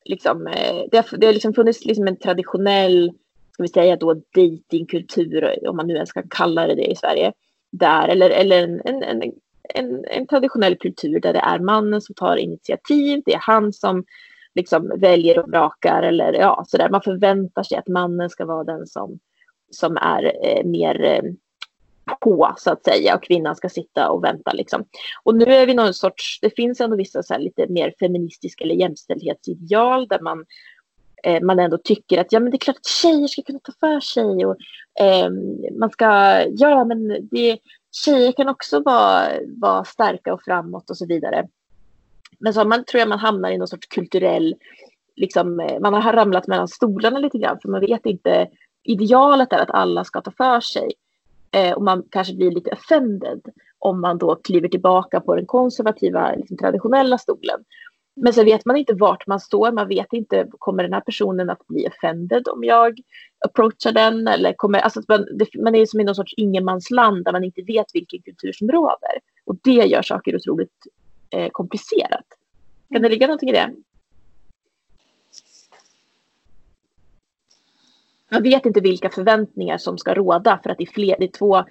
[SPEAKER 6] Liksom, eh, det, har, det har liksom funnits liksom en traditionell, ska vi säga då, datingkultur, om man nu ens kan kalla det det i Sverige. Där, eller, eller en, en, en, en, en traditionell kultur där det är mannen som tar initiativ. Det är han som liksom väljer och vrakar eller ja, sådär. Man förväntar sig att mannen ska vara den som, som är eh, mer eh, på så att säga och kvinnan ska sitta och vänta liksom. Och nu är vi någon sorts, det finns ändå vissa så här lite mer feministiska eller jämställdhetsideal där man eh, man ändå tycker att ja, men det är klart att tjejer ska kunna ta för sig och eh, man ska, ja men det, tjejer kan också vara, vara starka och framåt och så vidare. Men så man, tror jag man hamnar i någon sorts kulturell, liksom, eh, man har ramlat mellan stolarna lite grann för man vet inte, idealet är att alla ska ta för sig. Eh, och man kanske blir lite offended om man då kliver tillbaka på den konservativa, liksom, traditionella stolen. Men sen vet man inte vart man står, man vet inte, kommer den här personen att bli offended om jag approachar den? Eller kommer, alltså att man, det, man är som i någon sorts ingenmansland där man inte vet vilken kultur som råder. Och det gör saker otroligt eh, komplicerat. Kan det ligga någonting i det? Man vet inte vilka förväntningar som ska råda för att det är, fler, det är två,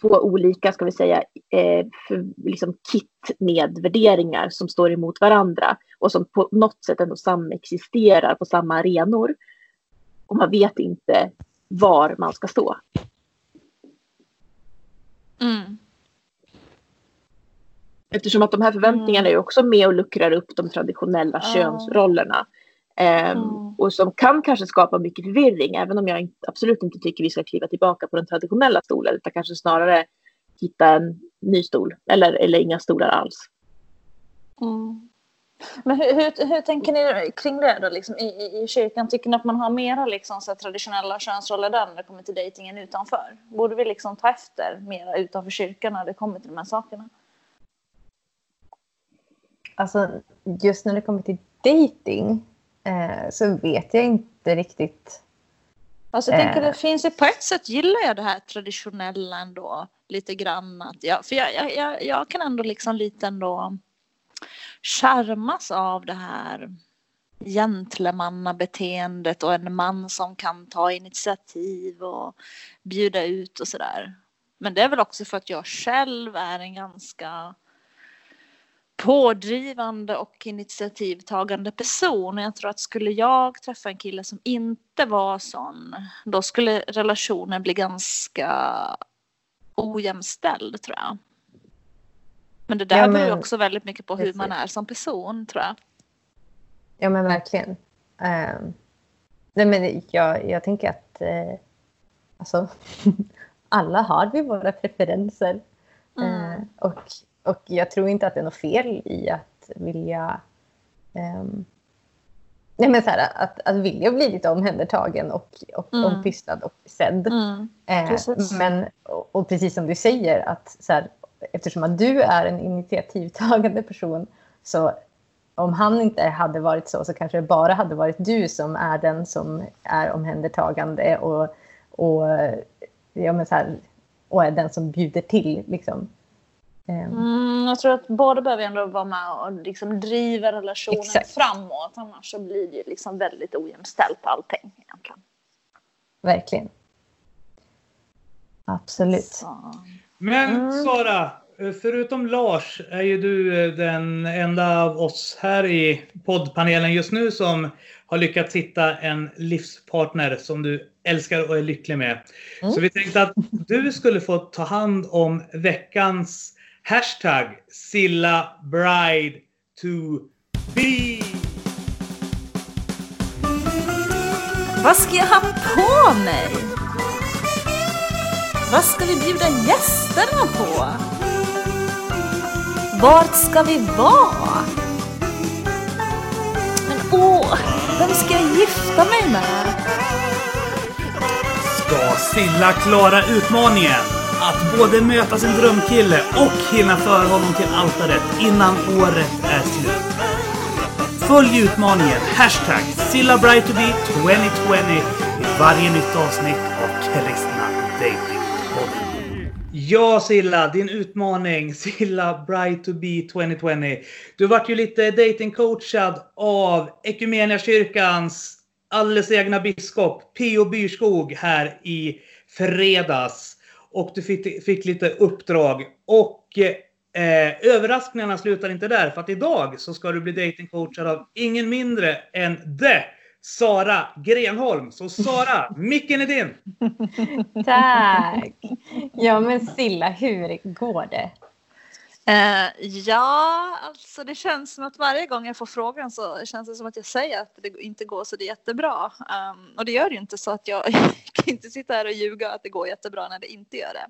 [SPEAKER 6] två olika, ska vi säga, eh, för, liksom kit med värderingar som står emot varandra och som på något sätt ändå samexisterar på samma arenor. Och man vet inte var man ska stå.
[SPEAKER 2] Mm.
[SPEAKER 6] Eftersom att de här förväntningarna är ju också med och luckrar upp de traditionella
[SPEAKER 2] Ja.
[SPEAKER 6] könsrollerna.
[SPEAKER 2] Mm.
[SPEAKER 6] Och som kan kanske skapa mycket förvirring, även om jag absolut inte tycker vi ska kliva tillbaka på den traditionella stolen, utan kanske snarare hitta en ny stol, eller, eller inga stolar alls.
[SPEAKER 2] Mm. Men hur, hur, hur tänker ni kring det då liksom, i, i, i kyrkan? Tycker ni att man har mera liksom, så traditionella könsroller där när det kommer till dejtingen utanför? Borde vi liksom ta efter mera utanför kyrkan när det kommer till de här sakerna?
[SPEAKER 5] Alltså, just när det kommer till dating eh, så vet jag inte riktigt.
[SPEAKER 2] Alltså, jag tänker,
[SPEAKER 5] Eh.
[SPEAKER 2] det finns ju på ett sätt gillar jag det här traditionella ändå lite grann. Att jag, för jag, jag, jag, jag kan ändå liksom lite ändå charmas av det här gentlemannabeteendet och en man som kan ta initiativ och bjuda ut och sådär. Men det är väl också för att jag själv är en ganska pådrivande och initiativtagande person. Jag tror att skulle jag träffa en kille som inte var sån, då skulle relationen bli ganska ojämställd tror jag. Men det där
[SPEAKER 5] Ja,
[SPEAKER 2] beror
[SPEAKER 5] men-
[SPEAKER 2] också väldigt mycket på hur man är som person tror jag.
[SPEAKER 5] Ja, men verkligen. Ehm, nej, men jag, jag tänker att eh, alltså, alla har vi våra preferenser.
[SPEAKER 2] Mm.
[SPEAKER 5] Eh, och och jag tror inte att det är något fel i att vilja ehm, nej men så här, att, att vilja bli lite omhändertagen och, och
[SPEAKER 2] Mm.
[SPEAKER 5] ompysslad och sedd.
[SPEAKER 2] Mm.
[SPEAKER 5] Eh,
[SPEAKER 2] Precis.
[SPEAKER 5] men, och, och precis som du säger, att så här, eftersom att du är en initiativtagande person så om han inte hade varit så så kanske det bara hade varit du som är den som är omhändertagande och, och, ja, men så här, och är den som bjuder till. Liksom. Eh,
[SPEAKER 2] Mm, jag tror att båda behöver ändå vara med och liksom driva relationen
[SPEAKER 5] Exakt.
[SPEAKER 2] framåt. Annars så blir det ju liksom väldigt ojämställt allting egentligen.
[SPEAKER 5] Verkligen. Absolut.
[SPEAKER 2] Så.
[SPEAKER 1] Men
[SPEAKER 2] Mm.
[SPEAKER 1] Sara, förutom Lars är ju du eh, den enda av oss här i poddpanelen just nu som har lyckats hitta en livspartner som du älskar och är lycklig med.
[SPEAKER 5] Mm.
[SPEAKER 1] Så vi tänkte att du skulle få ta hand om veckans hashtag Silla Bride to be.
[SPEAKER 8] Vad ska jag ha på mig? Vad ska vi bjuda gästerna på? Vart ska vi vara? Men åh, vem ska jag gifta mig med?
[SPEAKER 3] Ska Silla klara utmaningen att både möta sin drömkille och hinna föra honom till altaret innan året är slut? Följ utmaningen hashtag SillaBrightToBe 2020 i varje nytt avsnitt av Kristna Datingpodden.
[SPEAKER 1] Ja Silla, din utmaning Silla Bright to be 2020. Du vart ju lite datingcoachad av Equmeniakyrkans alldeles egna biskop P.O. Byrskog här i fredags. Och du fick, fick lite uppdrag. Och eh, överraskningarna slutar inte där. För att idag så ska du bli datingcoachad av ingen mindre än the Sara Grenholm. Så Sara, micken är din!
[SPEAKER 5] Tack! Ja men Silla, hur går det?
[SPEAKER 2] Eh, ja, alltså det känns som att varje gång jag får frågan så känns det som att jag säger att det inte går så det är jättebra. Um, och det gör det ju inte så att jag kan inte sitta här och ljuga att det går jättebra när det inte gör det.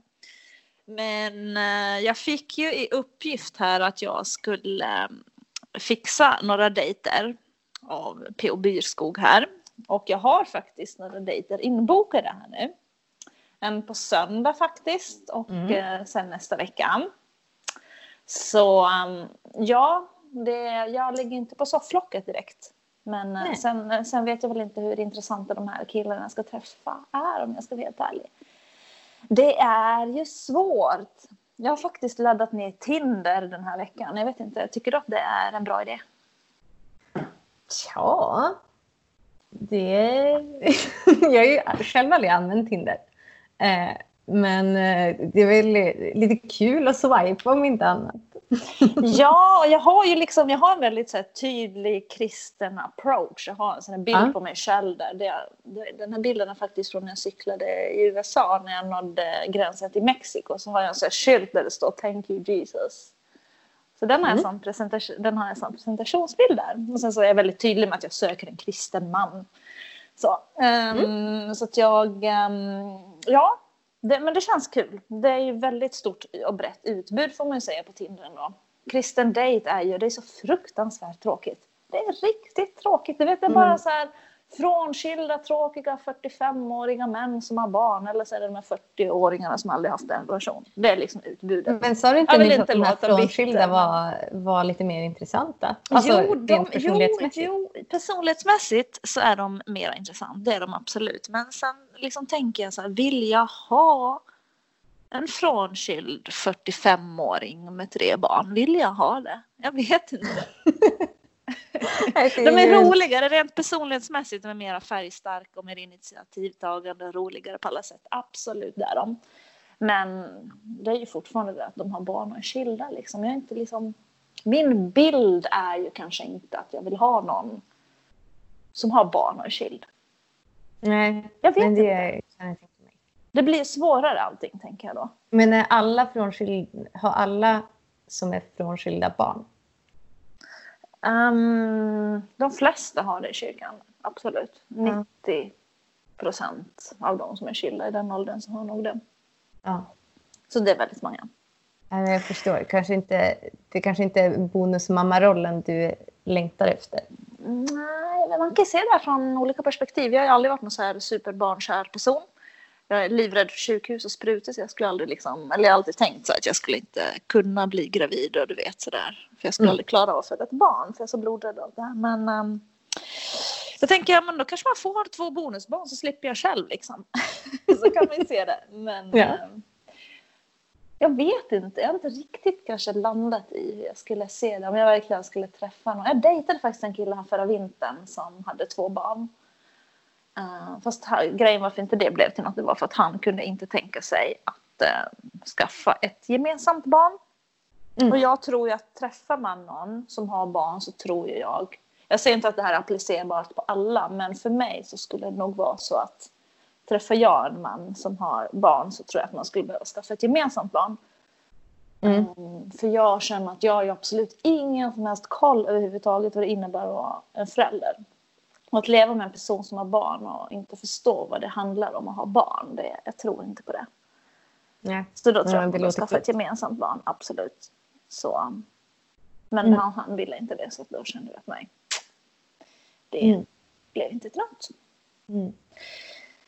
[SPEAKER 2] Men eh, jag fick ju i uppgift här att jag skulle eh, fixa några dejter av P.O. Byrskog här. Och jag har faktiskt några dejter inbokade här nu. En på söndag faktiskt och
[SPEAKER 5] Mm.
[SPEAKER 2] eh, sen nästa vecka. Så um, ja, det, jag ligger inte på sofflocket direkt. Men eh,
[SPEAKER 5] Nej.
[SPEAKER 2] sen, sen vet jag väl inte hur intressanta de här killarna jag ska träffa är om jag ska vara helt ärlig. Det är ju svårt. Jag har faktiskt laddat ner Tinder den här veckan. Jag vet inte, tycker du att det är en bra idé?
[SPEAKER 5] Ja, det... jag har ju själv aldrig använt Tinder. Men eh, det är väl lite kul att swipa om inte annat.
[SPEAKER 2] Ja, jag har ju liksom, jag har en väldigt så här, tydlig kristen approach. Jag har en sån bild
[SPEAKER 5] Ja.
[SPEAKER 2] på mig själv där. Det, det, den här bilden är faktiskt från när jag cyklade i USA när jag nådde gränsen till Mexiko. Så har jag en sån skylt där det står Thank you Jesus. Så den har, jag som presentation, den har jag som presentationsbild där. Och sen så är jag väldigt tydlig med att jag söker en kristen man. Så, ehm, så att jag, ehm, ja, det, men det känns kul. Det är ju väldigt stort och brett utbud får man ju säga på Tinder ändå. Kristen date är ju, det är så fruktansvärt tråkigt. Det är riktigt tråkigt. Du vet, det är bara så här frånskilda, tråkiga 45-åriga män som har barn. Eller så är det de här 40-åringarna som aldrig haft en relation. Det är liksom utbudet.
[SPEAKER 5] Men sa du inte
[SPEAKER 2] vill
[SPEAKER 5] nyss att de här frånskilda var, var lite mer intressanta? Alltså
[SPEAKER 2] jo, de,
[SPEAKER 5] personlighetsmässigt?
[SPEAKER 2] Jo, jo, personlighetsmässigt så är de mer intressant. Det är de absolut. Men sen liksom tänker jag så här, vill jag ha en frånskild 45-åring med tre barn? Vill jag ha det? Jag vet inte. De är roligare rent personlighetsmässigt. De är mer färgstarka och mer initiativtagande och roligare på alla sätt. Absolut, det är de. Men det är ju fortfarande det att de har barn och är skilda. Liksom. Jag är inte liksom... Min bild är ju kanske inte att jag vill ha någon som har barn och är skild.
[SPEAKER 5] Nej,
[SPEAKER 2] Jag vet
[SPEAKER 5] men
[SPEAKER 2] inte.
[SPEAKER 5] det tänka mig.
[SPEAKER 2] Det blir svårare allting, tänker jag då.
[SPEAKER 5] Men är alla frånskild, har alla som är frånskilda barn?
[SPEAKER 2] Ehm, de flesta har det i kyrkan, absolut.
[SPEAKER 5] Ja.
[SPEAKER 2] 90 procent av de som är skilda i den åldern så har nog det.
[SPEAKER 5] Ja.
[SPEAKER 2] Så det är väldigt många.
[SPEAKER 5] Ja, Jag förstår. Kanske inte, det kanske inte är bonusmammarollen du längtar efter.
[SPEAKER 2] Nej, man kan se det från olika perspektiv. Jag har aldrig varit någon så här superbarnkär person. Jag är livrädd för sjukhus och sprutor så jag skulle aldrig liksom, eller jag har alltid tänkt så att jag skulle inte kunna bli gravid och du vet sådär. För jag skulle
[SPEAKER 5] Mm.
[SPEAKER 2] aldrig klara av att föda ett barn för jag är så blodrädd av det. Men um, tänker jag, men då kanske man får två bonusbarn så slipper jag själv liksom. så kan man se det. Men
[SPEAKER 5] Ja.
[SPEAKER 2] ehm, jag vet inte, jag har inte riktigt kanske landat i hur jag skulle se det. Om jag verkligen skulle träffa någon. Jag dejtade faktiskt en kille här förra vintern som hade två barn. Uh, fast här, grejen varför inte det blev till något det var för att han kunde inte tänka sig att eh, skaffa ett gemensamt barn.
[SPEAKER 5] Mm.
[SPEAKER 2] Och jag tror ju att träffar man någon som har barn så tror ju jag. Jag säger inte att det här är applicerbart på alla men för mig så skulle det nog vara så att träffar jag en man som har barn så tror jag att man skulle behöva skaffa ett gemensamt barn.
[SPEAKER 5] Mm.
[SPEAKER 2] Mm, För jag känner att jag har absolut ingen som helst koll överhuvudtaget vad det innebär att vara en förälder. Och att leva med en person som har barn och inte förstå vad det handlar om att ha barn, det, jag tror inte på det.
[SPEAKER 5] Ja.
[SPEAKER 2] Så då tror
[SPEAKER 5] Ja,
[SPEAKER 2] jag att man skaffa ett gemensamt barn, absolut. Så. Men
[SPEAKER 5] Mm.
[SPEAKER 2] han, han ville inte det så då kände jag att nej, det
[SPEAKER 5] Mm.
[SPEAKER 2] blev inte till något.
[SPEAKER 5] Mm.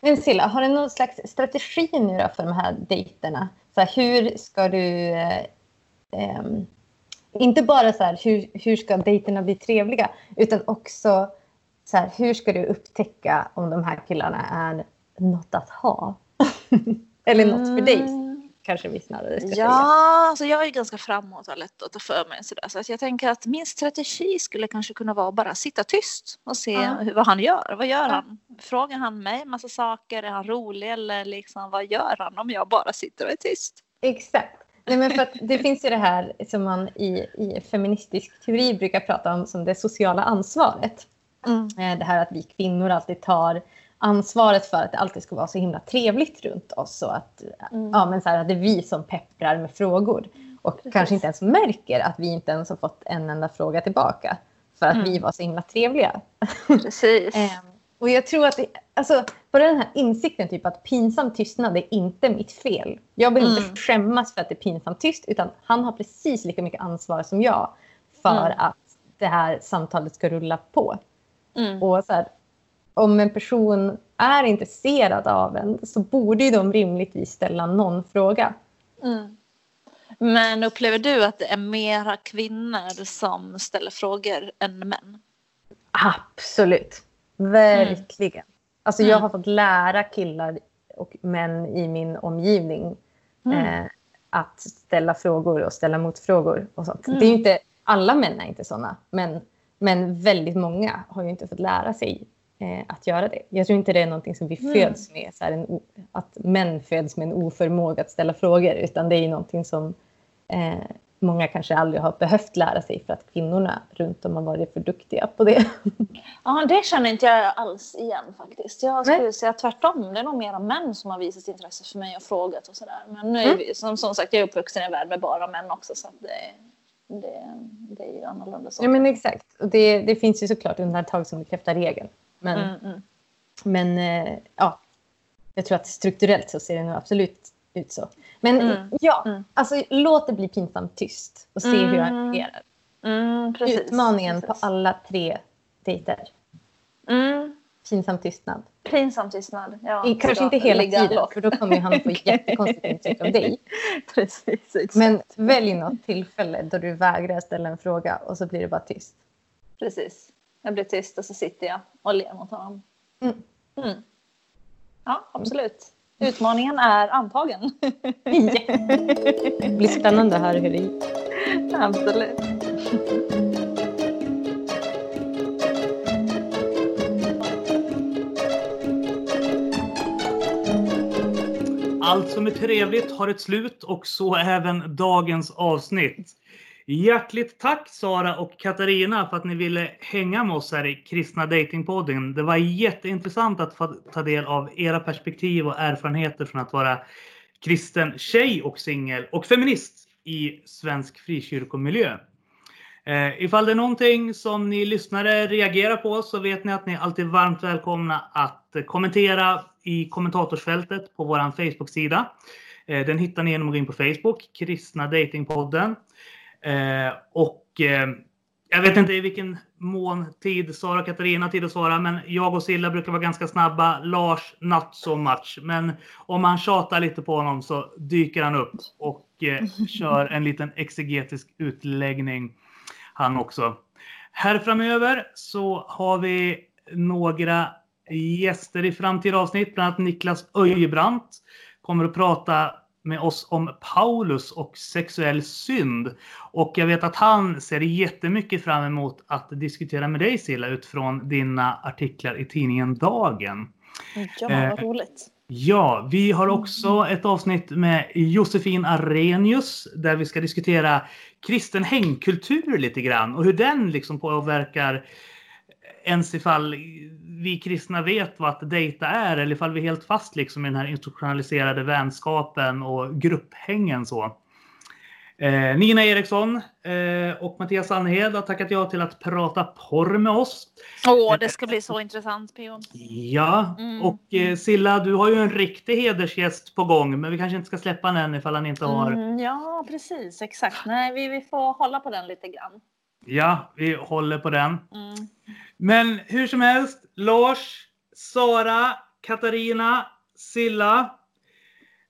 [SPEAKER 5] Men Silla, har du någon slags strategi nu då för de här dejterna? Så här, hur ska du... Eh, ehm, inte bara så här, hur, hur ska dejterna bli trevliga, utan också så här, hur ska du upptäcka om de här killarna är något att ha? Eller något för dig, kanske vi snarare ska säga.
[SPEAKER 2] Ja, alltså jag är ganska framåt och lätt att ta för mig. Sådär. Så att jag tänker att min strategi skulle kanske kunna vara att bara sitta tyst och se
[SPEAKER 5] Ja.
[SPEAKER 2] hur, vad han gör. Vad gör
[SPEAKER 5] Ja.
[SPEAKER 2] han? Frågar han mig massa saker? Är han rolig? Eller liksom, vad gör han om jag bara sitter och är tyst?
[SPEAKER 5] Exakt. Nej, men för det finns ju det här som man i, i feministisk teori brukar prata om som det sociala ansvaret. Eh, Det här att vi kvinnor alltid tar ansvaret för att det alltid ska vara så himla trevligt runt oss. Och att,
[SPEAKER 2] Mm.
[SPEAKER 5] ja, men så här, att det är vi som pepprar med frågor. Och
[SPEAKER 2] Precis.
[SPEAKER 5] kanske inte ens märker att vi inte ens har fått en enda fråga tillbaka. För att
[SPEAKER 2] Mm.
[SPEAKER 5] vi var så himla trevliga.
[SPEAKER 2] Precis.
[SPEAKER 5] Eh, och jag tror att det, alltså, bara den här insikten typ att pinsam tystnad är inte mitt fel. Jag behöver
[SPEAKER 2] Mm.
[SPEAKER 5] inte skämmas för att det är pinsamt tyst utan han har precis lika mycket ansvar som jag för
[SPEAKER 2] Mm.
[SPEAKER 5] att det här samtalet ska rulla på.
[SPEAKER 2] Mm.
[SPEAKER 5] Och så här, om en person är intresserad av en så borde ju de rimligtvis ställa någon fråga.
[SPEAKER 2] Mm. Men upplever du att det är mera kvinnor som ställer frågor än män?
[SPEAKER 5] Absolut. Verkligen. Alltså jag
[SPEAKER 2] Mm.
[SPEAKER 5] har fått lära killar och män i min omgivning
[SPEAKER 2] Mm.
[SPEAKER 5] eh, att ställa frågor och ställa motfrågor. Och sånt.
[SPEAKER 2] Mm.
[SPEAKER 5] Det är ju inte, alla män är inte sådana, men, men väldigt många har ju inte fått lära sig eh, att göra det. Jag tror inte det är någonting som vi
[SPEAKER 2] Mm.
[SPEAKER 5] föds med, så en, att män föds med en oförmåga att ställa frågor, utan det är ju någonting som eh, många kanske aldrig har behövt lära sig för att kvinnorna runt om har varit för duktiga på det.
[SPEAKER 2] Ja, det känner inte jag alls igen faktiskt. Jag skulle
[SPEAKER 5] Nej.
[SPEAKER 2] säga tvärtom. Det är nog mera män som har visat intresse för mig och frågat och sådär. Men nu är
[SPEAKER 5] Mm.
[SPEAKER 2] som, som sagt, jag är uppvuxen i en värld med bara män också så att det, det, det är ju annorlunda så.
[SPEAKER 5] Ja, men exakt. Och det, det finns ju såklart undantag som bekräftar regeln. Men,
[SPEAKER 2] Mm, mm.
[SPEAKER 5] men eh, ja, jag tror att strukturellt så ser det nog absolut ut så. Men
[SPEAKER 2] Mm.
[SPEAKER 5] ja,
[SPEAKER 2] Mm.
[SPEAKER 5] alltså låt det bli pinsamt tyst och se hur han
[SPEAKER 2] Mm.
[SPEAKER 5] reagerar.
[SPEAKER 2] Mm, precis,
[SPEAKER 5] Utmaningen
[SPEAKER 2] precis.
[SPEAKER 5] på alla tre dejter.
[SPEAKER 2] Mm,
[SPEAKER 5] Pinsam tystnad.
[SPEAKER 2] pinsam tystnad. Ja,
[SPEAKER 5] I, kanske inte hela tiden,
[SPEAKER 2] lågt.
[SPEAKER 5] för då kommer han få jättekonstigt intryck av dig.
[SPEAKER 2] Precis, exakt.
[SPEAKER 5] Men välj något tillfälle då du vägrar ställa en fråga och så blir det bara tyst.
[SPEAKER 2] Precis. Jag blir tyst och så sitter jag och ler mot honom.
[SPEAKER 5] Mm.
[SPEAKER 2] Mm. Ja, absolut. Utmaningen är antagen.
[SPEAKER 5] Det blir spännande att höra hur det gick.
[SPEAKER 2] absolut.
[SPEAKER 1] Allt som är trevligt har ett slut och så även dagens avsnitt. Hjärtligt tack Sara och Katarina för att ni ville hänga med oss här i Kristna Datingpodden. Det var jätteintressant att få ta del av era perspektiv och erfarenheter från att vara kristen tjej och singel och feminist i svensk frikyrkomiljö. Eh, ifall det är någonting som ni lyssnare reagerar på så vet ni att ni alltid är varmt välkomna att kommentera i kommentatorsfältet på vår Facebook-sida. Eh, den hittar ni genom att gå in på Facebook, Kristna Datingpodden. Eh, och eh, jag vet inte i vilken mån tid Sara och Katarina har tid att svara, men jag och Silla brukar vara ganska snabba. Lars, not so much. Men om man tjatar lite på honom så dyker han upp och kör en liten exegetisk utläggning han också. Här framöver så har vi några gäster i framtida avsnitt, bland annat Niklas Öjebrandt kommer att prata med oss om Paulus och sexuell synd. Och jag vet att han ser jättemycket fram emot att diskutera med dig Silla utifrån dina artiklar i tidningen Dagen.
[SPEAKER 2] Ja,
[SPEAKER 1] Eh,
[SPEAKER 2] vad roligt.
[SPEAKER 1] Ja, vi har också ett avsnitt med Josefin Arrhenius där vi ska diskutera kristen hängkultur lite grann och hur den liksom påverkar ens ifall vi kristna vet vad att dejta är eller ifall vi är helt fast liksom i den här institutionaliserade vänskapen och grupphängen så. Eh, Nina Eriksson eh, och Mattias Sandhed har tackat ja till att prata porr med oss.
[SPEAKER 2] Åh, det ska bli så intressant, P.O.
[SPEAKER 1] Ja,
[SPEAKER 2] Mm.
[SPEAKER 1] och eh, Silla, du har ju en riktig hedersgäst på gång, men vi kanske inte ska släppa den än ifall han inte har...
[SPEAKER 2] Mm, ja, precis. Exakt. Nej, vi, vi får hålla på den lite grann.
[SPEAKER 1] Ja, vi håller på den.
[SPEAKER 2] Mm.
[SPEAKER 1] Men hur som helst, Lars, Sara, Katarina, Silla.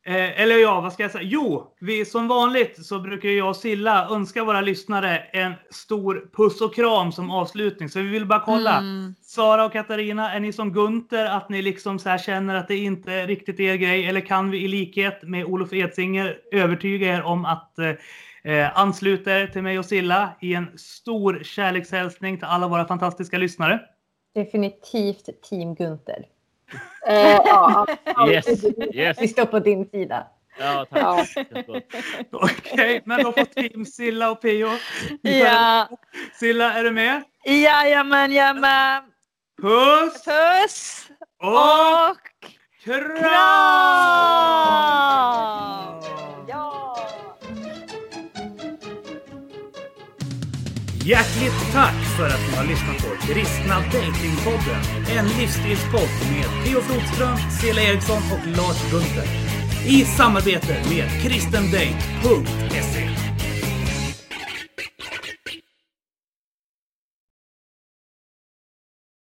[SPEAKER 1] Eh, eller ja, vad ska jag säga? Jo, vi, som vanligt så brukar jag och Silla önska våra lyssnare en stor puss och kram som avslutning. Så vi vill bara kolla.
[SPEAKER 2] Mm.
[SPEAKER 1] Sara och Katarina, är ni som Gunter att ni liksom så känner att det inte är riktigt er grej? Eller kan vi i likhet med Olof Edsinger övertyga er om att eh, eh, ansluta er till mig och Silla i en stor kärlekshälsning till alla våra fantastiska lyssnare?
[SPEAKER 5] Definitivt Team Gunther.
[SPEAKER 6] Eh, ja,
[SPEAKER 4] Yes, yes.
[SPEAKER 5] Vi står på din sida.
[SPEAKER 4] Ja, tack.
[SPEAKER 6] Ja.
[SPEAKER 1] Okej, men då får Team Silla och Pio.
[SPEAKER 2] Ja,
[SPEAKER 1] Silla, är du med?
[SPEAKER 2] jajamän, jajamän.
[SPEAKER 1] Puss
[SPEAKER 2] Puss
[SPEAKER 1] och
[SPEAKER 2] och
[SPEAKER 1] kram!
[SPEAKER 2] kram!
[SPEAKER 5] Ja!
[SPEAKER 3] Hjärtligt tack för att ni har lyssnat på Kristna Datingpodden. En livsstilspodd med Theo Flodström, Cela Eriksson och Lars Gunther. I samarbete med kristendate.se.